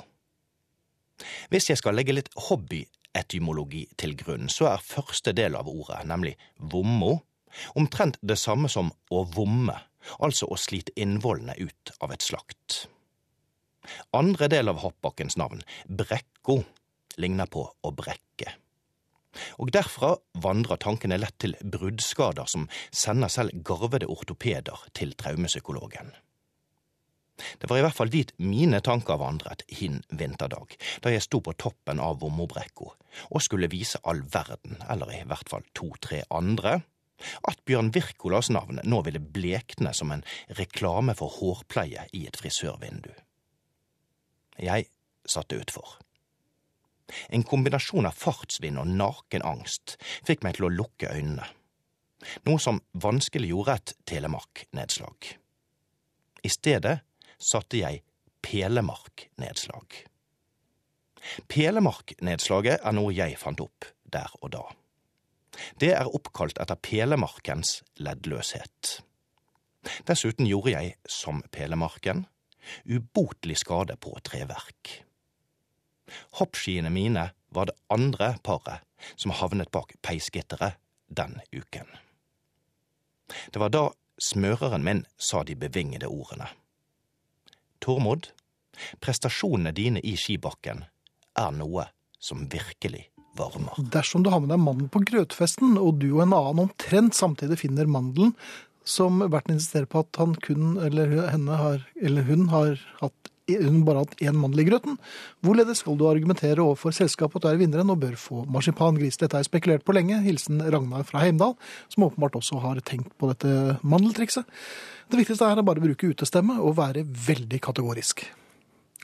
Speaker 11: Hvis jeg skal legge litt hobbyetymologi til grunn, så er første del av ordet, nemlig vommo, omtrent det samme som å vomme, altså å slite innvollene ut av et slakt. Andre del av hoppbakkens navn, Brekko, ligner på å brekke. Og derfra vandrer tankene lett til bruddskader som sender selv garvede ortopeder til traumepsykologen. Det var i hvert fall dit mine tanker vandret hin vinterdag, da jeg sto på toppen av Vommobrekko og skulle vise all verden, eller i hvert fall to–tre andre, at Bjørn Wirkolas navn nå ville blekne som en reklame for hårpleie i et frisørvindu. Jeg satte utfor. En kombinasjon av fartsvind og naken angst fikk meg til å lukke øynene, noe som vanskeliggjorde et telemarknedslag. I stedet satte jeg Pelemark-nedslag. Pelemark-nedslaget er noe jeg fant opp der og da. Det er oppkalt etter Pelemarkens leddløshet. Dessuten gjorde jeg, som Pelemarken, ubotelig skade på treverk. Hoppskiene mine var det andre paret som havnet bak peisgitteret den uken. Det var da smøreren min sa de bevingede ordene. Tormod, prestasjonene dine i skibakken er noe som virkelig varmer.
Speaker 4: Dersom du har med deg mannen på grøtfesten, og du og en annen omtrent samtidig finner mandelen, som verten insisterer på at han kun, eller henne har, eller hun har hatt hun bare hatt én mandel i grøten. Hvorledes skal du argumentere overfor selskapet at du er vinneren og bør få marsipangris? Dette er spekulert på lenge. Hilsen Ragnar fra Heimdal, som åpenbart også har tenkt på dette mandeltrikset. Det viktigste er å bare bruke utestemme og være veldig kategorisk.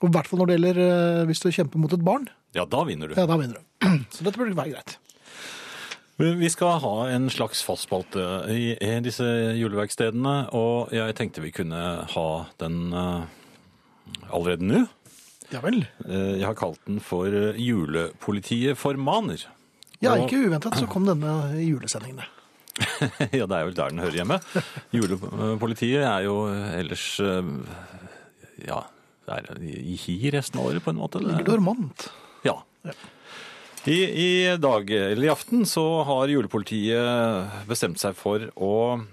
Speaker 4: Og I hvert fall når det gjelder eh, hvis du kjemper mot et barn.
Speaker 5: Ja, da vinner du.
Speaker 4: Ja, da vinner du. Så dette burde være greit.
Speaker 5: Vi skal ha en slags fastspalte i i disse juleverkstedene, og jeg tenkte vi kunne ha den eh, allerede nå.
Speaker 4: Ja vel.
Speaker 5: Eh, Jeg har kalt den for eh, Julepolitiet formaner.
Speaker 4: Ja,
Speaker 5: Og-
Speaker 4: ikke uventet så kom denne i julesendingene.
Speaker 5: ja, det er vel der den hører hjemme. Julepolitiet er jo ellers eh, ja, det er i hi resten av året på en måte.
Speaker 4: Ligger dormant.
Speaker 5: Ja. I, I dag, eller i aften, så har julepolitiet bestemt seg for å eh,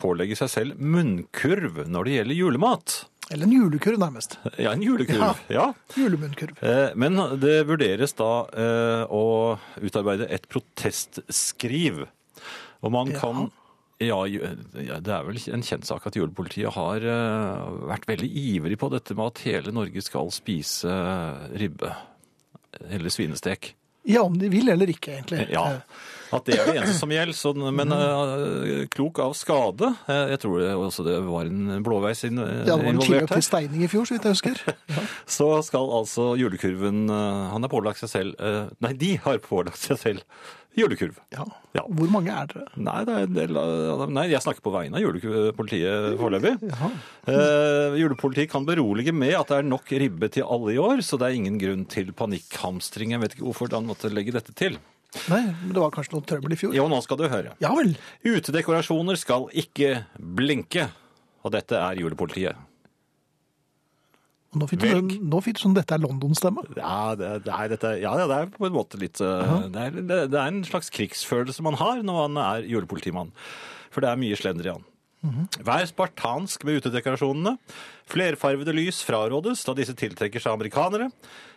Speaker 5: pålegge seg selv munnkurv når det gjelder julemat.
Speaker 4: Eller en julekurv, nærmest.
Speaker 5: Ja, en julekurv. Ja.
Speaker 4: Julemunnkurv.
Speaker 5: Eh, Men det vurderes da eh, å utarbeide et protestskriv. Og man
Speaker 4: Ja.
Speaker 5: kan ja, det er vel en kjent sak at julepolitiet har eh, vært veldig ivrig på dette med at hele Norge skal spise ribbe. Eller svinestek.
Speaker 4: Ja, om de vil eller ikke, egentlig.
Speaker 5: Ja.
Speaker 4: Eh,
Speaker 5: at det er det eneste som gjelder. Så, men uh, klok av skade eh, Jeg tror det også det var en blåveis inn,
Speaker 4: Ja, det var en
Speaker 5: involvert her.
Speaker 4: til steining i fjor, så vidt jeg husker.
Speaker 5: Så skal altså julekurven eh, Han har pålagt seg selv uh, Nei, de har pålagt seg selv julekurv.
Speaker 4: Ja.
Speaker 5: Ja.
Speaker 4: Hvor mange er dere?
Speaker 5: Nei, det er en del av Nei, jeg snakker på vegne av julepolitiet foreløpig. Eh, julepolitiet kan berolige med at det er nok ribbe til alle i år, så det er ingen grunn til panikkhamstring. Jeg vet ikke hvorfor han måtte legge dette til.
Speaker 4: Nei, men det var kanskje noe trøbbel i fjor.
Speaker 5: Jo, nå skal du høre.
Speaker 4: Ja vel.
Speaker 5: Utedekorasjoner skal ikke blinke. Og dette er julepolitiet.
Speaker 4: Og Nå fikk du,
Speaker 5: Velg.
Speaker 4: nå fikk du sånn dette er London-stemme.
Speaker 5: Ja, det, det, er, dette, ja, ja, det er på en måte litt uh, det, er, det, det er en slags krigsfølelse man har når man er julepolitimann. For det er mye slender i han Vær spartansk med utedekorasjonene. Flerfarvede lys frarådes, da disse tiltrekker seg amerikanere.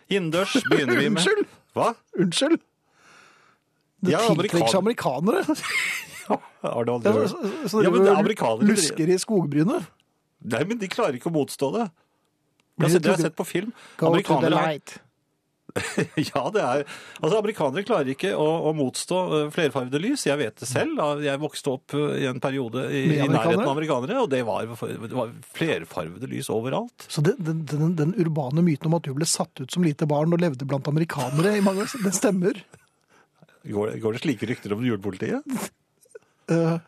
Speaker 5: Innendørs begynner vi med
Speaker 4: Unnskyld!
Speaker 5: Hva?
Speaker 4: Unnskyld! Det
Speaker 5: Ja,
Speaker 4: tiltrekker amerikanere.
Speaker 5: Har du
Speaker 4: Ja, så, så, så
Speaker 5: Ja, men
Speaker 4: det er
Speaker 5: amerikanere
Speaker 4: lusker i skogbrynet.
Speaker 5: Nei, men de klarer ikke å motstå det. Altså,
Speaker 4: det
Speaker 5: har jeg sett på film.
Speaker 4: Go to the light.
Speaker 5: Ja, det er Altså, amerikanere klarer ikke å, å motstå eh, flerfarvede lys. Jeg vet det selv. Jeg vokste opp eh, i en periode i, i nærheten av amerikanere, og det var, det var flerfarvede lys overalt.
Speaker 4: Så det, den, den, den urbane myten om at du ble satt ut som lite barn og levde blant amerikanere i mange år, den stemmer.
Speaker 5: Går, går det slike rykter om julepolitiet?
Speaker 4: Eh,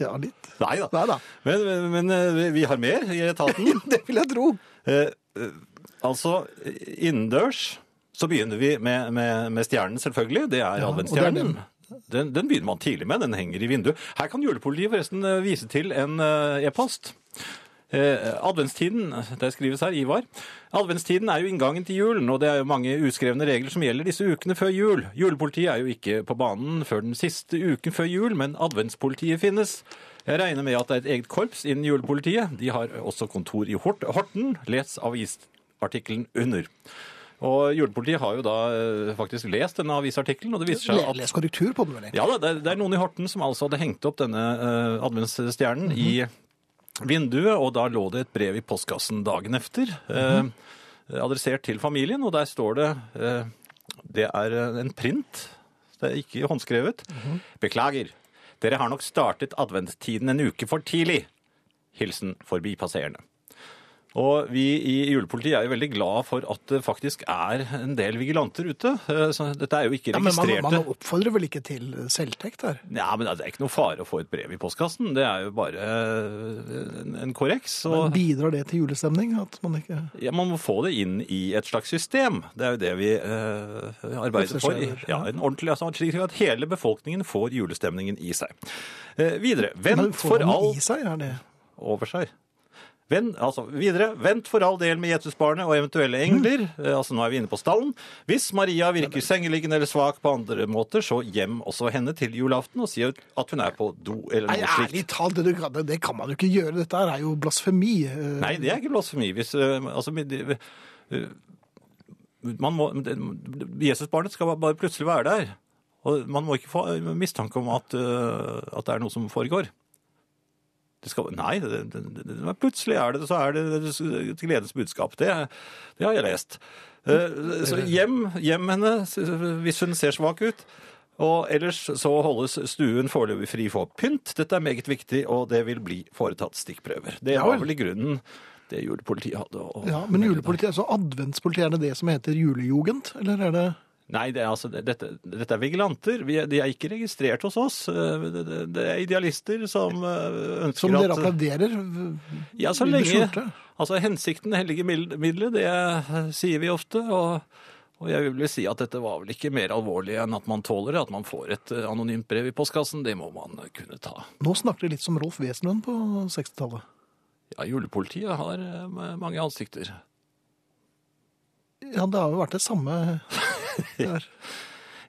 Speaker 4: ja, litt.
Speaker 5: Nei da.
Speaker 4: Nei da.
Speaker 5: Men, men, men eh, vi- har mer i etaten.
Speaker 4: Det vil jeg tro.
Speaker 5: Eh, eh, altså, innendørs så begynner vi med, med, med stjernen, selvfølgelig. Det er
Speaker 4: Ja,
Speaker 5: adventsstjernen.
Speaker 4: er
Speaker 5: Den, den begynner man tidlig med. Den henger i vinduet. Her kan julepolitiet forresten vise til en e-post. Eh, adventstiden, det skrives her, Ivar. Adventstiden er jo inngangen til julen, og det er jo mange uskrevne regler som gjelder disse ukene før jul. Julepolitiet er jo ikke på banen før den siste uken før jul, men adventspolitiet finnes. Jeg regner med at det er et eget korps innen julepolitiet. De har også kontor i Hort Horten. Les avisartikkelen under. Og julepolitiet har jo da eh, faktisk lest denne avisartikkelen, og det viser seg at
Speaker 4: Les korrektur på den, vel?
Speaker 5: ja det er, noen i Horten som altså hadde hengt opp denne uh, adventsstjernen
Speaker 4: -hmm.
Speaker 5: i vinduet, og da lå det et brev i postkassen dagen efter, eh,
Speaker 4: Mhm.
Speaker 5: adressert til familien, og der står det eh, Det er eh, en print, det er ikke håndskrevet.
Speaker 4: Mhm.
Speaker 5: Beklager, dere har nok startet adventstiden en uke for tidlig. Hilsen forbipasserende. Og vi i julepolitiet er jo veldig glad for at det faktisk er en del vigilanter ute. Eh, Så dette er jo ikke
Speaker 4: Ja, men man, man oppfordrer vel ikke til selvtekt her?
Speaker 5: ja, men Det er ikke noe fare å få et brev i postkassen. Det er jo bare eh, en, korreks.
Speaker 4: Men bidrar det til julestemning? At man ikke
Speaker 5: ja, man må få det inn i et slags system. Det er jo det vi eh, arbeider for. Ja, en ordentlig, altså, slik at hele befolkningen får julestemningen i seg. Eh, videre. Vent for all
Speaker 4: er
Speaker 5: over seg. Vent, altså, videre. Vent for all del med Jesusbarnet og eventuelle engler. Eh, altså, nå er vi inne på stallen. Hvis Maria virker sengeliggende eller svak på andre måter, så hjem også henne til julaften og si at hun er på do eller
Speaker 4: Nei,
Speaker 5: noe slikt.
Speaker 4: ærlig talt, det, du- det, kan man jo ikke gjøre. Dette er jo blasfemi. Eh,
Speaker 5: Nei, det er ikke blasfemi. Hvis, eh, altså, må, Jesusbarnet skal bare plutselig være der. Og man må ikke få mistanke om at, at det er noe som foregår. Det skal, nei, det, det, det, plutselig er det så er det et gledens budskap. Det, det har jeg lest. Eh, Så hjem, hjem henne hvis hun ser svak ut. Og ellers så holdes stuen foreløpig fri for pynt. Dette er meget viktig, og det vil bli foretatt stikkprøver. Det var
Speaker 4: vel.
Speaker 5: i grunnen det julepolitiet hadde.
Speaker 4: Ja, Men julepolitiet, altså adventspolitiet, er det det som heter julejugend? Eller er det
Speaker 5: Nei, det er, altså, dette, dette er vigilanter. Vi de er ikke registrert hos oss. Eh, Det, det, det er idealister som ønsker ønsker
Speaker 4: som dere
Speaker 5: at
Speaker 4: applauderer?
Speaker 5: Ja, så lenge. Altså, hensikten hellige mid- middelet, det eh, sier vi ofte. Og, og jeg vil si at dette var vel ikke mer alvorlig enn at man tåler det. At man får et eh, anonymt brev i postkassen, det må man eh, kunne ta.
Speaker 4: Nå snakker de litt som Rolf Wesenlund på 60-tallet.
Speaker 5: Ja, julepolitiet har eh, mange ansikter.
Speaker 4: Ja, det har jo vært det samme.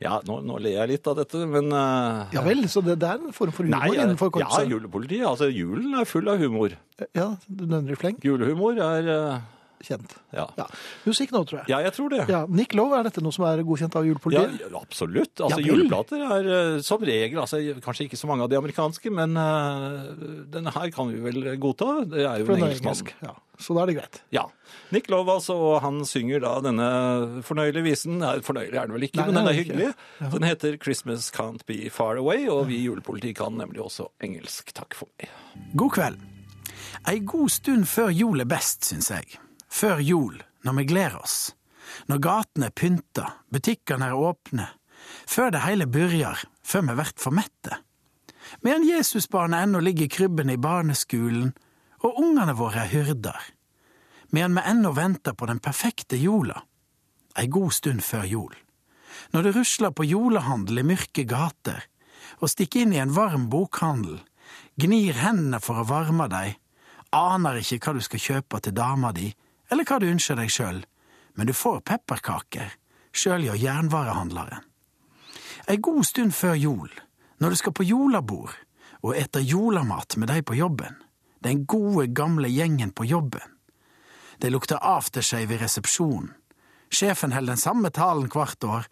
Speaker 5: Ja, nå, nå ler jeg litt av dette, men uh,
Speaker 4: Ja vel, så det, det er en form for humor
Speaker 5: Nei,
Speaker 4: innenfor
Speaker 5: ja,
Speaker 4: korpset?
Speaker 5: julepolitiet. Altså, julen er full av humor.
Speaker 4: Ja, du nevner i fleng.
Speaker 5: Julehumor er eh,
Speaker 4: kjent.
Speaker 5: Ja.
Speaker 4: Ja. Musikk nå, tror jeg.
Speaker 5: ja, jeg tror det.
Speaker 4: Ja, Nick Love, er dette noe som er godkjent av julepolitiet?
Speaker 5: ja, absolutt. Altså,
Speaker 4: Ja
Speaker 5: juleplater er eh, som regel altså, Kanskje ikke så mange av de amerikanske, men uh, denne her kan vi vel godta. Det er jo
Speaker 4: For
Speaker 5: en engelskmann.
Speaker 4: engelsk. Ja. Så da er det greit.
Speaker 5: Ja. Nick Love, altså, og han synger da denne fornøyelige visen. Nei, fornøyelig er den vel ikke,
Speaker 4: Nei,
Speaker 5: men den er hyggelig. Ja. Den heter 'Christmas Can't Be Far Away', og vi i julepolitiet kan nemlig også engelsk. Takk for meg.
Speaker 12: God kveld. Ei god stund før jul er best, syns jeg. Før jul, når vi gleder oss. Når gatene er pynta, butikkene er åpne. Før det hele begynner, før vi vert for mette. Medan Jesusbarnet ennå ligger i krybben i barneskolen, og ungene våre er hyrder. Medan vi ennå venter på den perfekte jola. Ei god stund før jul. Når det rusler på julehandel i mørke gater, og stikker inn i en varm bokhandel, gnir hendene for å varme deg, aner ikke hva du skal kjøpe til dama di, eller hva du ønsker deg sjøl, men du får pepperkaker, sjøl gjør jernvarehandleren. Ei god stund før jol, når du skal på jolabord og ete jolamat med de på jobben, den gode, gamle gjengen på jobben. Det lukter aftershave i resepsjonen. Sjefen holder den samme talen hvert år,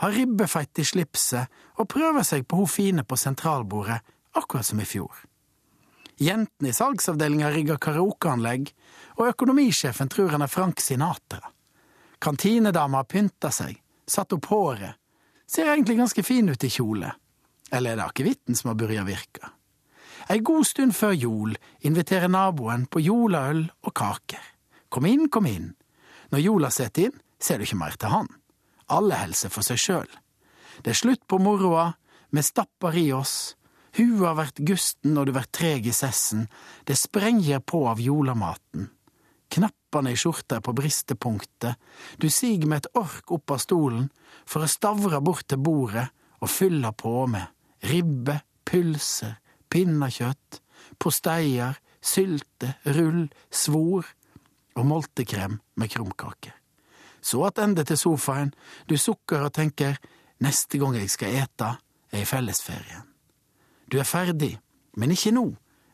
Speaker 12: har ribbefett i slipset og prøver seg på ho fine på sentralbordet, akkurat som i fjor. Jentene i salgsavdelinga rigger karaokeanlegg, og økonomisjefen tror han er Frank Sinatra. Kantinedama har pynta seg, satt opp håret, ser egentlig ganske fin ut i kjole. Eller er det akevitten som har å virke? Ei god stund før jul inviterer naboen på jolaøl og kaker. Kom inn, kom inn. Når jola setter inn, ser du ikke mer til han. Alle helser for seg sjøl. Det er slutt på moroa, vi stapper i oss. Hua vert gusten når du vert treg i sessen, det sprenger på av julamaten. Knappane i skjorta er på bristepunktet, du siger med et ork opp av stolen for å stavre bort til bordet og fylle på med ribbe, pølser, pinnekjøtt, posteier, sylte, rull, svor og moltekrem med krumkaker. Så attende til sofaen, du sukker og tenker neste gang jeg skal ete, er i fellesferien. Du er ferdig, men ikke nå,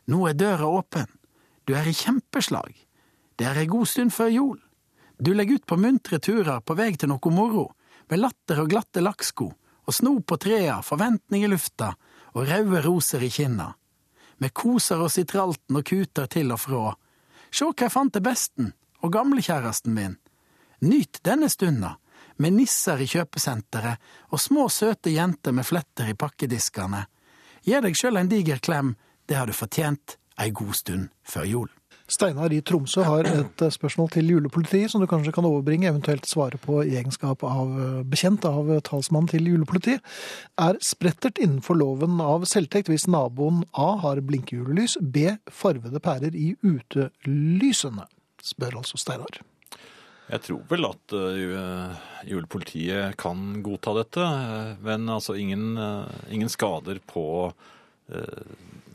Speaker 12: nå er døra åpen, du er i kjempeslag, det er ei god stund før jul. Du legger ut på muntre turer på vei til noe moro, med latter og glatte lakksko, og sno på trea, forventning i lufta og røde roser i kinna. Me koser oss i tralten og kuter til og fra. Sjå hva jeg fant til besten, og gamlekjæresten min. Nyt denne stunda, med nisser i kjøpesenteret og små søte jenter med fletter i pakkediskene. Gi deg sjøl en diger klem, det har du fortjent ei god stund før jul.
Speaker 4: Steinar i Tromsø har et eh, spørsmål til julepolitiet som du kanskje kan overbringe, eventuelt svare på i egenskap av eh, bekjent av eh, talsmannen til julepolitiet. Er sprettert innenfor loven av selvtekt hvis naboen A har blinkehjulelys, B farvede pærer i utelysene? Spør altså Steinar.
Speaker 5: Jeg tror vel at julepolitiet kan godta dette, men altså ingen, ingen skader på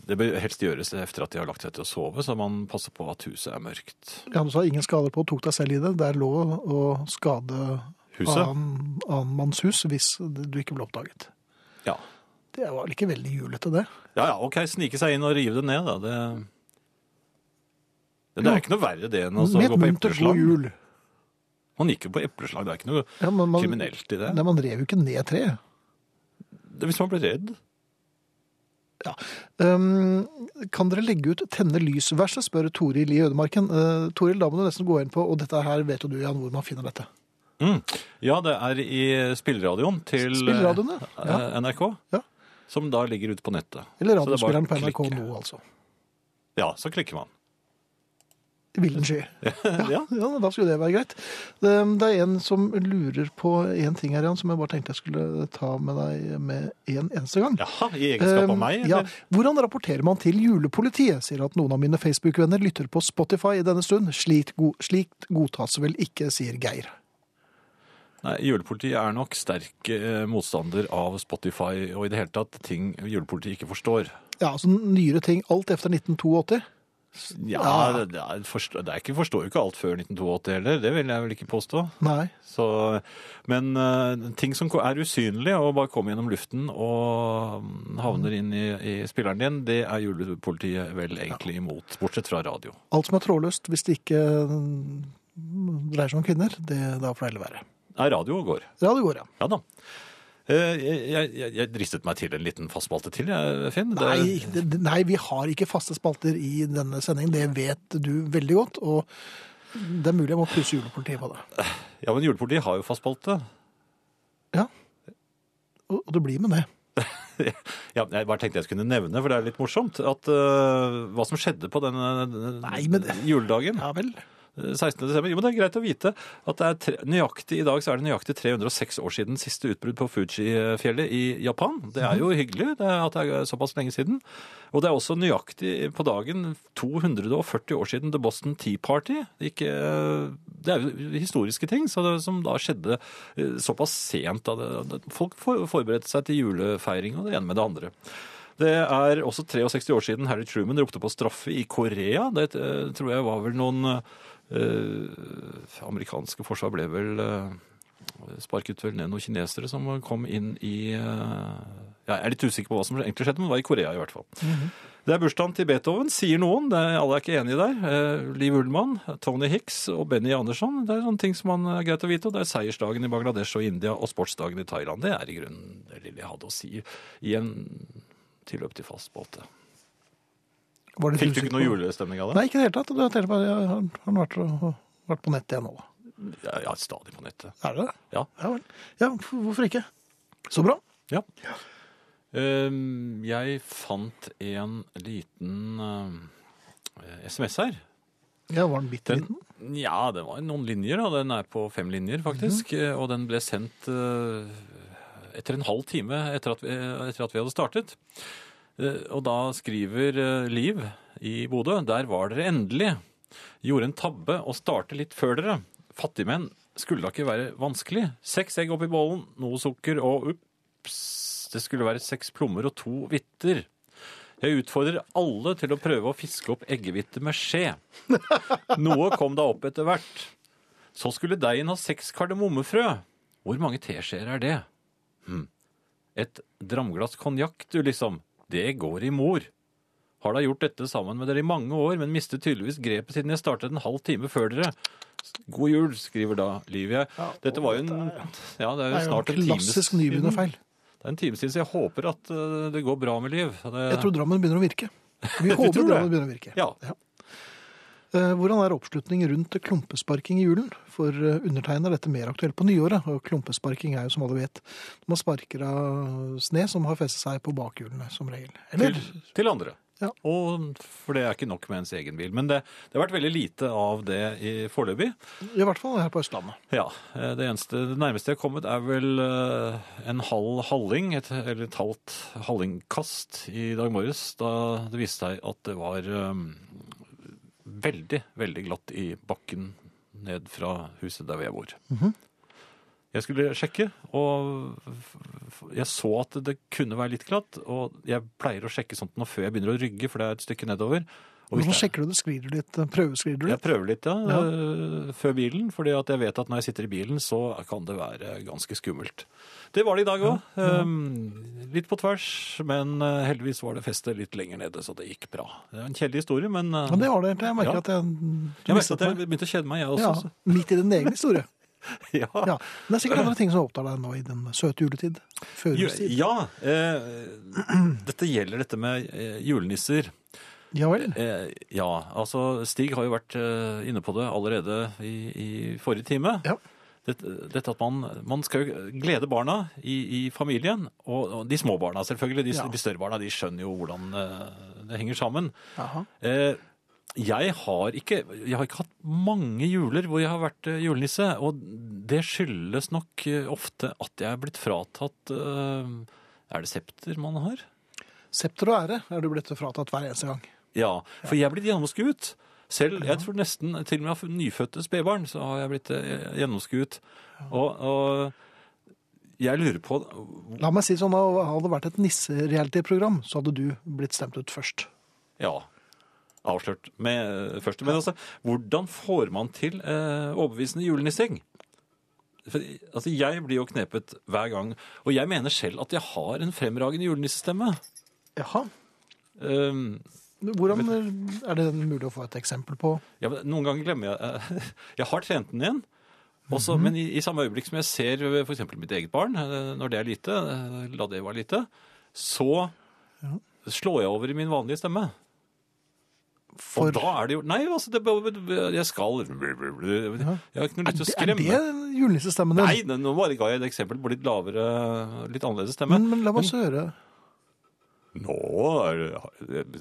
Speaker 5: Det bør helst gjøres etter at de har lagt seg til å sove, så man passer på at huset er mørkt.
Speaker 4: Ja, du sa ingen skader på, tok deg selv i det. Det er lov å skade
Speaker 5: Huset?
Speaker 4: annen, annen manns hus hvis du ikke ble oppdaget.
Speaker 5: Ja.
Speaker 4: Det var vel ikke veldig julete, det.
Speaker 5: Ja, ja, ok, snike seg inn og rive det ned, da. Det, det er ikke noe verre det enn å gå på epleslag.
Speaker 4: jul.
Speaker 5: Man gikk jo på epleslag, det er ikke noe
Speaker 4: Ja, man-
Speaker 5: kriminelt i det.
Speaker 4: Nei, man rev jo ikke ned treet.
Speaker 5: Hvis man ble redd.
Speaker 4: Um, kan dere legge ut 'Tenne lys'-verset, spør Toril i Ødemarken. Uh, Toril, da må du nesten gå inn på, og dette her vet jo du, Jan, hvor man finner dette.
Speaker 5: Mm. Ja, det er i spilleradioen til
Speaker 4: Spilleradioen, ja.
Speaker 5: eh, NRK.
Speaker 4: Ja.
Speaker 5: Som da ligger ute på nettet.
Speaker 4: Eller
Speaker 5: er
Speaker 4: radiospilleren på NRK nå, altså.
Speaker 5: Ja, så klikker man.
Speaker 4: Villen sky.
Speaker 5: ja.
Speaker 4: Ja, da skulle det være greit. Det, det er en som lurer på en ting her, Jan, som jeg bare tenkte jeg skulle ta med deg med en eneste gang.
Speaker 5: Jaha, i egenskap av
Speaker 4: meg?
Speaker 5: meg?
Speaker 4: Ja. Hvordan rapporterer man til julepolitiet? Sier at noen av mine Facebook-venner lytter på Spotify i denne stund. Slikt, go slikt godtas vel ikke, sier Geir.
Speaker 5: Nei, Julepolitiet er nok sterk eh, motstander av Spotify og i det hele tatt ting julepolitiet ikke forstår.
Speaker 4: Ja, altså nyere ting. Alt efter 1982.
Speaker 5: Ja. Det, det, er, det er ikke, forstår jo ikke alt før 1982 heller, det vil jeg vel ikke påstå.
Speaker 4: Nei.
Speaker 5: Så, men uh, ting som er usynlige og bare kommer gjennom luften og mm, havner inn i, i spilleren din, det er julepolitiet vel egentlig imot, bortsett fra radio.
Speaker 4: Alt som er trådløst, hvis det ikke dreier seg om kvinner, det, da får det heller være.
Speaker 5: Nei, radio går.
Speaker 4: Radio går, ja.
Speaker 5: Ja da. Eh, Jeg, jeg, jeg dristet meg til en liten fastspalte til, jeg, Finn. Det-
Speaker 4: Nei, det, nei, vi har ikke faste spalter i denne sendingen. Det vet du veldig godt. Og det er mulig jeg må pusse julepolitiet på det.
Speaker 5: Ja, men Julepolitiet har jo fast spalte.
Speaker 4: Og, og det blir med det.
Speaker 5: Ja, jeg bare tenkte jeg skulle nevne, for det er litt morsomt, at uh, hva som skjedde på denne, denne juledagen.
Speaker 4: Ja vel.
Speaker 5: 16. desember. Jo, men det er greit å vite at det er tre, nøyaktig, i dag så er det nøyaktig 306 år siden siste utbrudd på Fuji-fjellet i Japan. Det er jo hyggelig det at det er såpass lenge siden. Og det er også nøyaktig på dagen 240 år siden The Boston Tea Party. Ikke, det er jo historiske ting det, som da skjedde eh, såpass sent. Da folk forberedte seg til julefeiring og det ene med det andre. Det er også 63 år siden Harry Truman ropte på straffe i Korea. Det eh, tror jeg var vel noen eh, Amerikanske forsvar ble vel eh, Sparket vel ned noen kinesere som kom inn i eh, Jeg er litt usikker på hva som egentlig skjedde, men det var i Korea i hvert fall. Det er bursdagen til Beethoven, sier noen. Det er, alle er ikke enige der. Eh, Liv Ullmann, Tony Hicks og Benny Andersson. Det er sånne ting som man er greit å vite. Og det er seiersdagen i Bangladesh og India og sportsdagen i Thailand. Det er i grunnen det lille jeg hadde å si i en tilløp til fast båt.
Speaker 4: Var det
Speaker 5: Fikk du ikke noe julestemning av det?
Speaker 4: Nei, ikke i det hele tatt. Du har bare, jeg har har vært, vært på nettet igjen nå. Jeg
Speaker 5: ja, stadig på nettet.
Speaker 4: Er det det?
Speaker 5: Ja.
Speaker 4: Ja. Ja, hvorfor ikke? Så bra.
Speaker 5: Ja. Ehm, jeg fant en liten eh, SMS her.
Speaker 4: Ja, var den bitte liten?
Speaker 5: ja, det var noen linjer. da. Den er på fem linjer, faktisk. Eh, Og den ble sendt eh, etter en halv time etter at vi, etter at vi hadde startet. Eh, Og da skriver eh, Liv i Bodø Der var dere endelig. Gjorde en tabbe og startet litt før dere. Fattigmenn skulle da ikke være vanskelig. Seks egg oppi bollen, noe sukker og ups, det skulle være seks plommer og to hvitter. Jeg utfordrer alle til å prøve å fiske opp eggehvite med skje. Noe kom da opp etter hvert. Så skulle deigen ha seks kardemommefrø. Hvor mange teskjeer er det? Hm. Et dramglass konjakk, du liksom. Det går i mor. Har da gjort dette sammen med dere i mange år, men mistet tydeligvis grepet siden jeg startet en halv time før dere. God jul, skriver da Livia. Dette var jo en Ja, det er jo snart
Speaker 4: en
Speaker 5: times
Speaker 4: klassisk nybegynnerfeil.
Speaker 5: Det er en time siden, så jeg håper at eh, det går bra med Liv. Det...
Speaker 4: Jeg tror Drammen begynner å virke. Vi håper? Drammen begynner å virke.
Speaker 5: Ja.
Speaker 4: Eh, Hvordan er oppslutning rundt klumpesparking i julen? For eh, undertegnede er dette mer aktuelt på nyåret, og klumpesparking er jo som alle vet når man sparker av sne som har festet seg på bakhjulene, som regel. Eller?
Speaker 5: Til, til andre. Og, for det er ikke nok med ens egen bil. Men det, det har vært veldig lite av det i foreløpig.
Speaker 4: I hvert fall her på Østlandet.
Speaker 5: Ja, eh, det, eneste, det nærmeste jeg har kommet er vel en halv halling, et, eller et halvt hallingkast i dag morges, da det viste seg at det var veldig, veldig glatt i bakken ned fra huset der hvor jeg bor.
Speaker 4: Mhm.
Speaker 5: Jeg skulle sjekke, og jeg så at det kunne være litt glatt. Og jeg pleier å sjekke sånt nå før jeg begynner å rygge, for det er et stykke nedover.
Speaker 4: Hvordan sjekker du det? Sklir du litt? eh, du litt?
Speaker 5: jeg prøver litt, ja,
Speaker 4: Ja.
Speaker 5: øh, før bilen, fordi at jeg vet at når jeg sitter i bilen, så kan det være ganske skummelt. Det var det i dag òg. litt på tvers, men øh, heldigvis var det festet litt lenger nede, så det gikk bra. Det er en kjedelig historie, men
Speaker 4: Men det var det. Jeg merker
Speaker 5: Ja.
Speaker 4: at jeg,
Speaker 5: Jeg merker at jeg begynte å kjede meg, jeg også.
Speaker 4: Ja, midt i din egen historie.
Speaker 5: ja.
Speaker 4: Ja. Men det er sikkert andre ting som opptar deg nå i den søte juletid. Førjulstid.
Speaker 5: Ja, eh, dette gjelder dette med eh, julenisser.
Speaker 4: Ja vel.
Speaker 5: Eh, ja, altså Stig har jo vært eh, inne på det allerede i, i forrige time. Dette, dette at man, man skal jo glede barna i, i familien, og, og de små barna selvfølgelig. De,
Speaker 4: Ja.
Speaker 5: de større barna de skjønner jo hvordan eh, det henger sammen. Eh, jeg har, ikke, jeg har ikke hatt mange juler hvor jeg har vært julenisse, og det skyldes nok ofte at jeg er blitt fratatt eh, Er det septer man har?
Speaker 4: Septer og ære er du blitt fratatt hver eneste gang.
Speaker 5: Ja, for jeg er blitt gjennomskuet. Selv, jeg tror nesten, til og med av nyfødte spedbarn, så har jeg blitt eh, gjennomskuet. Og, og jeg lurer på
Speaker 4: La meg si sånn, Hadde det vært et nisse-reality-program, så hadde du blitt stemt ut først.
Speaker 5: Ja, avslørt med først. Men altså, hvordan får man til eh, overbevisende julenissing? For, altså, jeg blir jo knepet hver gang, og jeg mener selv at jeg har en fremragende julenissestemme.
Speaker 4: Jaha.
Speaker 5: Um,
Speaker 4: Hvordan er det mulig å få et eksempel på?
Speaker 5: Ja, noen ganger glemmer jeg eh, Jeg har trent den igjen. Også,
Speaker 4: Mhm.
Speaker 5: Men i, i samme øyeblikk som jeg ser f.eks. mitt eget barn, eh, når det er lite, eh, la det være lite, så slår jeg over i min vanlige stemme.
Speaker 4: For-
Speaker 5: Og da er det jo Nei, altså, det, jeg skal Jeg har ikke noe lyst til å skremme.
Speaker 4: Er det julenissestemmen din?
Speaker 5: Nei, nå bare ga jeg et eksempel på litt lavere, litt annerledes stemme.
Speaker 4: Men, men la oss høre.
Speaker 5: Nå er det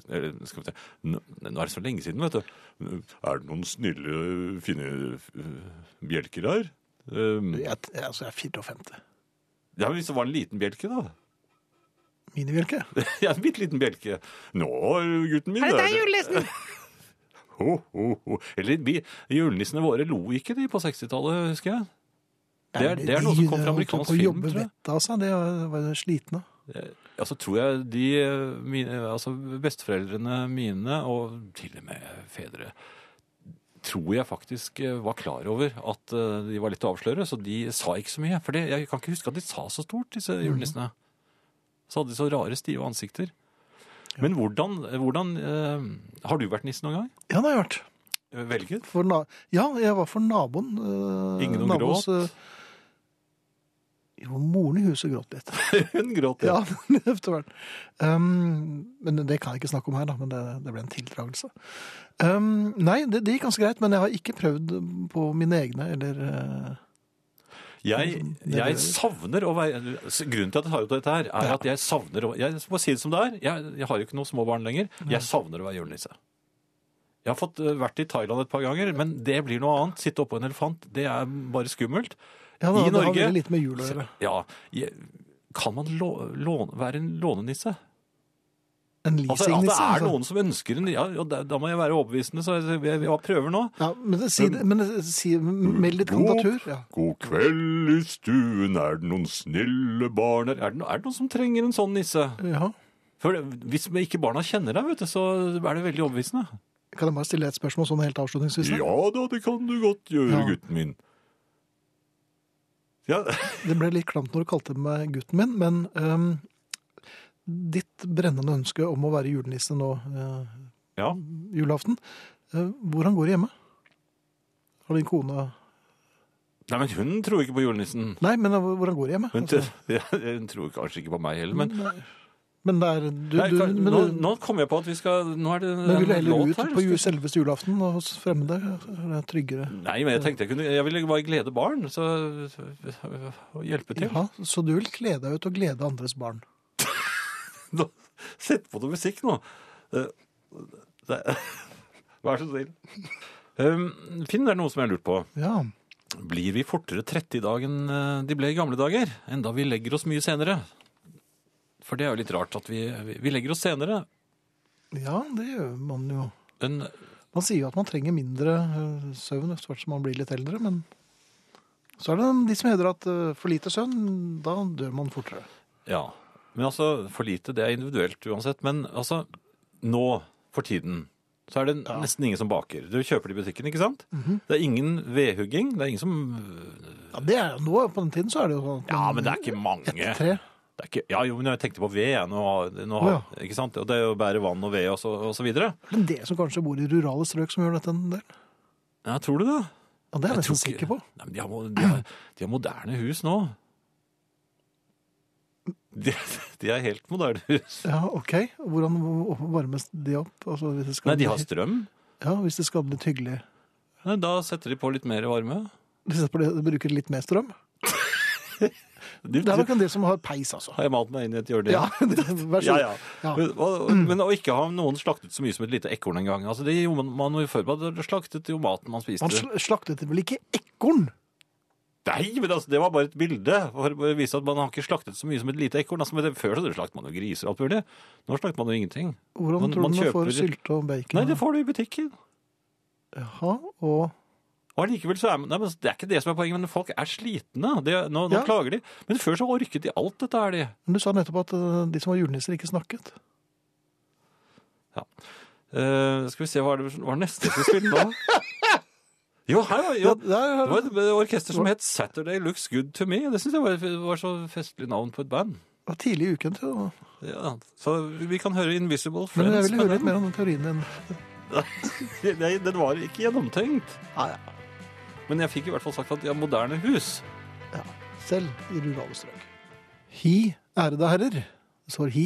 Speaker 5: Skal vi se Nå er det så lenge siden, vet du. Er det noen snille, fine bjelker her? Um,
Speaker 4: Jeg, altså, jeg er 54.
Speaker 5: ja, Hvis det var en liten bjelke, da.
Speaker 4: Minibjelke?
Speaker 5: ja, en bitte liten bjelke. Nå, gutten min
Speaker 10: Er det
Speaker 5: er-
Speaker 10: julenissen?
Speaker 5: Ho, ho, ho. Eller vi, julenissene våre lo ikke de på 60-tallet, husker jeg. Det er, det er noe som kom fra amerikansk film, tror jeg.
Speaker 4: vettet av seg, det var jeg sliten av.
Speaker 5: Ja, så tror jeg de mine, altså besteforeldrene mine, og til og med fedre, tror jeg faktisk eh, var klar over at eh, de var litt å avsløre, så de sa ikke så mye. For jeg kan ikke huske at de sa så stort, disse julenissene. Så hadde de så rare, stive ansikter. Men hvordan, hvordan eh, Har du vært nisse noen gang?
Speaker 4: Ja, det har jeg vært.
Speaker 5: Velget?
Speaker 4: Ja, jeg var for naboen. øh,
Speaker 5: Ingen
Speaker 4: nabos,
Speaker 5: gråt?
Speaker 4: øh, Jo, moren i huset gråt litt.
Speaker 5: Hun gråt,
Speaker 4: Ja, etter hvert. Um, men det kan jeg ikke snakke om her, da, men det, det ble en tildragelse. Um, nei, det, det gikk ganske greit, men jeg har ikke prøvd på mine egne, eller uh,
Speaker 5: Jeg, jeg savner å være Grunnen til at jeg tar opp dette her, er at jeg savner å Jeg må si det som det er. Jeg, jeg har jo ikke noen små barn lenger. Jeg savner å være julenisse. Jeg har fått eh, vært i Thailand et par ganger, men det blir noe annet. Sitte oppå en elefant, det er bare skummelt.
Speaker 4: Ja, da,
Speaker 5: I
Speaker 4: det har
Speaker 5: Norge
Speaker 4: lite med jul å gjøre.
Speaker 5: Ja, Kan man lå, låne, være en lånenisse?
Speaker 4: En
Speaker 5: Altså, at det er
Speaker 4: altså.
Speaker 5: noen som ønsker en ja, da, da må jeg være overbevisende, så jeg, jeg, jeg prøver nå.
Speaker 4: Ja, men si, men si, meld litt kandidatur. Ja.
Speaker 5: God kveld i stuen, er det noen snille barn her? Er er det noen som trenger en sånn nisse?
Speaker 4: Ja.
Speaker 5: For hvis ikke barna kjenner deg, vet du, så er det veldig overbevisende.
Speaker 4: Kan jeg bare stille et spørsmål sånn helt avslutningsvis?
Speaker 5: Ja da, det kan du godt gjøre,
Speaker 4: Ja.
Speaker 5: gutten min. Ja,
Speaker 4: Det ble litt klamt når du kalte meg gutten min, men um, ditt brennende ønske om å være julenisse nå uh,
Speaker 5: ja.
Speaker 4: julaften, uh, hvordan går det hjemme? Har din kone
Speaker 5: Nei, men hun tror ikke på julenissen.
Speaker 4: Nei, men hvordan går det hjemme?
Speaker 5: Hun,
Speaker 4: Altså,
Speaker 5: ja, hun tror kanskje ikke på meg heller, men,
Speaker 4: Nei. Men det er du,
Speaker 5: Nei,
Speaker 4: du,
Speaker 5: kan-
Speaker 4: men,
Speaker 5: nå, nå kom jeg på at vi skal Nå er det
Speaker 4: men vil du heller ut
Speaker 5: her.
Speaker 4: på
Speaker 5: Skal-
Speaker 4: selveste julaften hos fremmede? Er tryggere?
Speaker 5: Nei, men jeg tenkte jeg kunne Jeg ville bare glede barn, så og hjelpe til.
Speaker 4: Ja, så du vil kle deg ut og glede andres barn?
Speaker 5: Nå, Sett på noe musikk nå. Eh, det- Vær så snill. Um, Finn, det er noe som jeg har lurt på.
Speaker 4: Ja.
Speaker 5: Blir vi fortere trette i dag enn eh, de ble i gamle dager? Enda vi legger oss mye senere? For det er jo litt rart at vi, vi- legger oss senere.
Speaker 4: Ja, det gjør man jo.
Speaker 5: Men
Speaker 4: Man sier jo at man trenger mindre øh, søvn etter hvert som man blir litt eldre, men så er det de som hevder at øh, for lite søvn, da dør man fortere.
Speaker 5: ja. Men altså, for lite, det er individuelt uansett. Men altså, nå for tiden så er det nesten ingen som baker. Du kjøper det i butikken, ikke sant?
Speaker 4: Mhm.
Speaker 5: Det er ingen vedhugging. Det er ingen som
Speaker 4: Ja, det er jo nå, på den tiden så er det jo sånn.
Speaker 5: Ja, men det er ikke mange.
Speaker 4: Etter tre.
Speaker 5: Det er ikke, ja, jo, men jeg tenkte på ved, jeg. Nå, nå,
Speaker 4: Å, ja.
Speaker 5: ikke sant? Og det er jo bære vann og ved og så, og så videre.
Speaker 4: Men det som kanskje bor i rurale strøk som gjør dette en del?
Speaker 5: Ja, tror du det?
Speaker 4: Ja, det er jeg nesten
Speaker 5: ikke-
Speaker 4: sikker på.
Speaker 5: Nei, men de, har, de, har, de har moderne hus nå. De, de er helt moderne hus.
Speaker 4: Ja, ok. Hvordan varmes de opp? Altså, hvis det skal
Speaker 5: Nei, de har strøm.
Speaker 4: Ja, hvis det skal bli litt hyggelig.
Speaker 5: Nei, Da setter de på litt mer varme.
Speaker 4: De på det, de bruker litt mer strøm?
Speaker 5: De,
Speaker 4: Det er nok en del som har peis, altså.
Speaker 5: Har jeg malt meg inn i et hjørne?
Speaker 4: Ja, det- vær så god.
Speaker 5: ja.
Speaker 4: Ja.
Speaker 5: Men, men å ikke ha noen slaktet så mye som et lite ekorn en gang. Altså, det gjorde man, man jo før. Man slaktet jo maten man spiste.
Speaker 4: Man slaktet vel ikke ekorn?
Speaker 5: Nei, men altså, det var bare et bilde for å vise at man har ikke slaktet så mye som et lite ekorn. Altså, før så slaktet man jo griser og alt mulig. Nå slakter man jo ingenting.
Speaker 4: Hvordan
Speaker 5: Man-
Speaker 4: tror du man får
Speaker 5: kjøper-
Speaker 4: sylte og bacon?
Speaker 5: Nei, det får du i butikken.
Speaker 4: Jaha, og
Speaker 5: Og allikevel så er man, nei, men Det er ikke det som er poenget, men folk er slitne. Det, nå, nå
Speaker 4: Ja.
Speaker 5: klager de. Men før så orket de alt dette her, de.
Speaker 4: Men du sa nettopp at øh, de som var julenisser, ikke snakket.
Speaker 5: Eh, skal vi se, hva er det hva er det neste vi skulle spille da? Jo, her var, jo, det var et orkester som het Saturday Looks Good To Me. Det synes jeg var, var så festlig navn på et band.
Speaker 4: Det var tidlig i uken, til,
Speaker 5: Ja, så vi kan høre Invisible
Speaker 4: men
Speaker 5: Friends.
Speaker 4: jeg ville høre litt mer om den teorien din.
Speaker 5: Nei, den var ikke gjennomtenkt. Men jeg fikk i hvert fall sagt at de har moderne hus.
Speaker 4: Ja, Selv i rurale strøk. Hi, ærede herrer, står hi,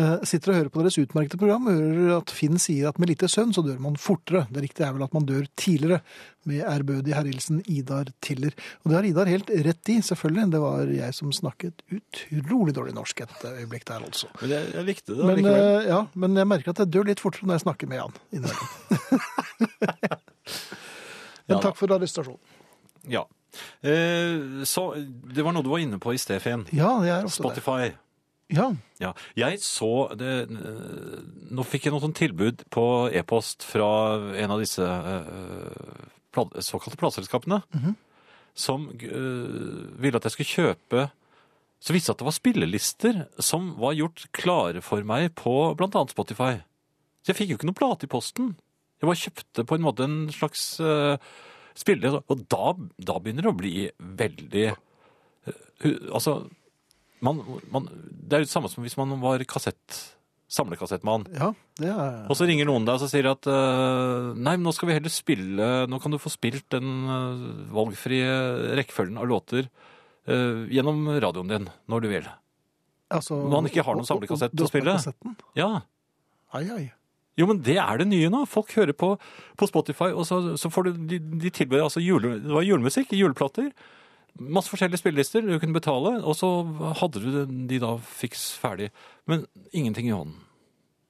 Speaker 4: eh, sitter og hører på deres utmerkede program og hører at Finn sier at med lite sønn så dør man fortere. Det riktige er vel at man dør tidligere, med ærbødig herreilsen Idar Tiller. Og det har Idar helt rett i, selvfølgelig. Det var jeg som snakket utrolig dårlig norsk et øyeblikk der, altså.
Speaker 5: Men jeg, jeg likte det
Speaker 4: Men, eh, ja, men jeg merker at jeg dør litt fortere når jeg snakker med Jan. innimellom. men takk for arrestasjonen.
Speaker 5: Ja. Eh, så det var noe du var inne på i sted, Finn.
Speaker 4: Ja, det er også.
Speaker 5: Spotify.
Speaker 4: Ja,
Speaker 5: Ja, jeg så det eh, Nå fikk jeg noe sånn tilbud på e-post fra en av disse eh, såkalte plateselskapene,
Speaker 4: Mhm.
Speaker 5: som eh, ville at jeg skulle kjøpe Så viste det at det var spillelister som var gjort klare for meg på annet Spotify. Så jeg fikk jo ikke noe plate i posten. Jeg bare kjøpte på en måte en slags uh, spiller, og da, da begynner det å bli veldig uh, Altså man, man, det er jo det samme som hvis man var kassett, samlekassettmann.
Speaker 4: ja, det er
Speaker 5: Og så ringer noen deg og så sier at uh, nei, men nå skal vi heller spille Nå kan du få spilt den uh, valgfrie rekkefølgen av låter uh, gjennom radioen din når du vil.
Speaker 4: altså,
Speaker 5: Man ikke har noen samlekassett å spille. Ja.
Speaker 4: Ai, ai.
Speaker 5: Jo, men det er det nye nå. Folk hører på, på Spotify, og så, så får du de, de tilbyr altså jule, det var julemusikk, juleplater. Masse forskjellige spillelister du kunne betale, og så hadde du de da fiks ferdig. Men ingenting i hånden.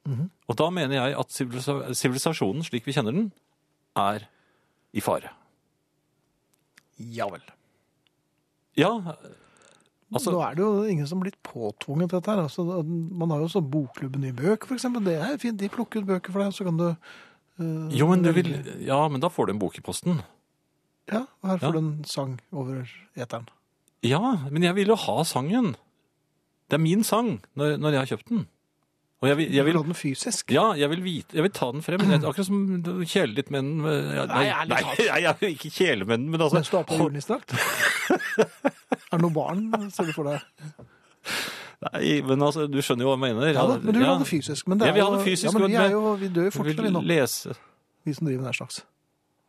Speaker 4: Mhm.
Speaker 5: Og da mener jeg at sivilisasjonen, slik vi kjenner den, er i fare.
Speaker 4: Ja vel.
Speaker 5: Ja, altså
Speaker 4: Nå er det jo ingen som har blitt påtvunget dette her. Altså, man har jo også Bokklubben i bøker, eksempel. Det er fint. De plukker ut bøker for deg, så kan du uh,
Speaker 5: Jo, men du vil. Ja, men da får du en bok i posten.
Speaker 4: Ja, og her får
Speaker 5: Ja.
Speaker 4: du en sang over eteren.
Speaker 5: Ja, men jeg vil jo ha sangen. Det er min sang når, når jeg har kjøpt den. Og jeg vil, jeg
Speaker 4: vil den fysisk.
Speaker 5: Ja, jeg vil, vite, jeg vil ta den frem. Er Akkurat som du ditt litt med den. eh, ja, Nei,
Speaker 4: Nei,
Speaker 5: nei, jeg ikke kjele med den, men altså
Speaker 4: Mens du har på julenissedrakt. er det noe barn, ser du for deg?
Speaker 5: Nei, men altså, du skjønner jo hva jeg mener.
Speaker 4: Ja da, men du vil ha det fysisk. Men det
Speaker 5: Jeg
Speaker 4: er
Speaker 5: ja,
Speaker 4: vi,
Speaker 5: det fysisk.
Speaker 4: Ja, men vi, er jo, vi dør jo
Speaker 5: jeg
Speaker 4: fortere, vi nå.
Speaker 5: lese
Speaker 4: Vi som driver med den slags.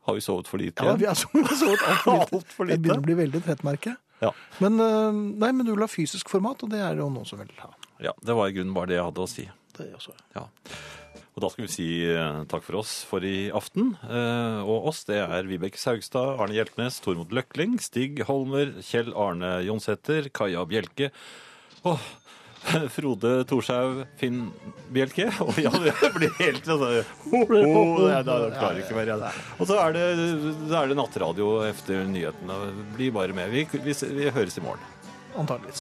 Speaker 5: Har vi sovet for lite?
Speaker 4: Ja, vi har sovet altfor lite.
Speaker 5: Alt for
Speaker 4: Det begynner å bli veldig trett, merker jeg.
Speaker 5: Ja.
Speaker 4: Men, eh, nei, men du vil ha fysisk format, og det er det jo noen som vil ha.
Speaker 5: Ja, det var i grunnen bare det jeg hadde å si.
Speaker 4: Det også.
Speaker 5: Ja. Og da skal vi si eh, takk for oss for i aften. Eh, og oss, det er Vibeke Saugstad, Arne Hjeltnes, Tormod Løkling, Stig Holmer, Kjell Arne Jonsæter, Kaja Bjelke og Frode Thorshaug, Finn Bjelke. Og ja, det blir helt altså, oh, klarer ikke mer. Ja. Og så er det, er det nattradio etter nyhetene. Bli bare med. Vi, vi, vi høres i morgen.
Speaker 4: Antageligvis.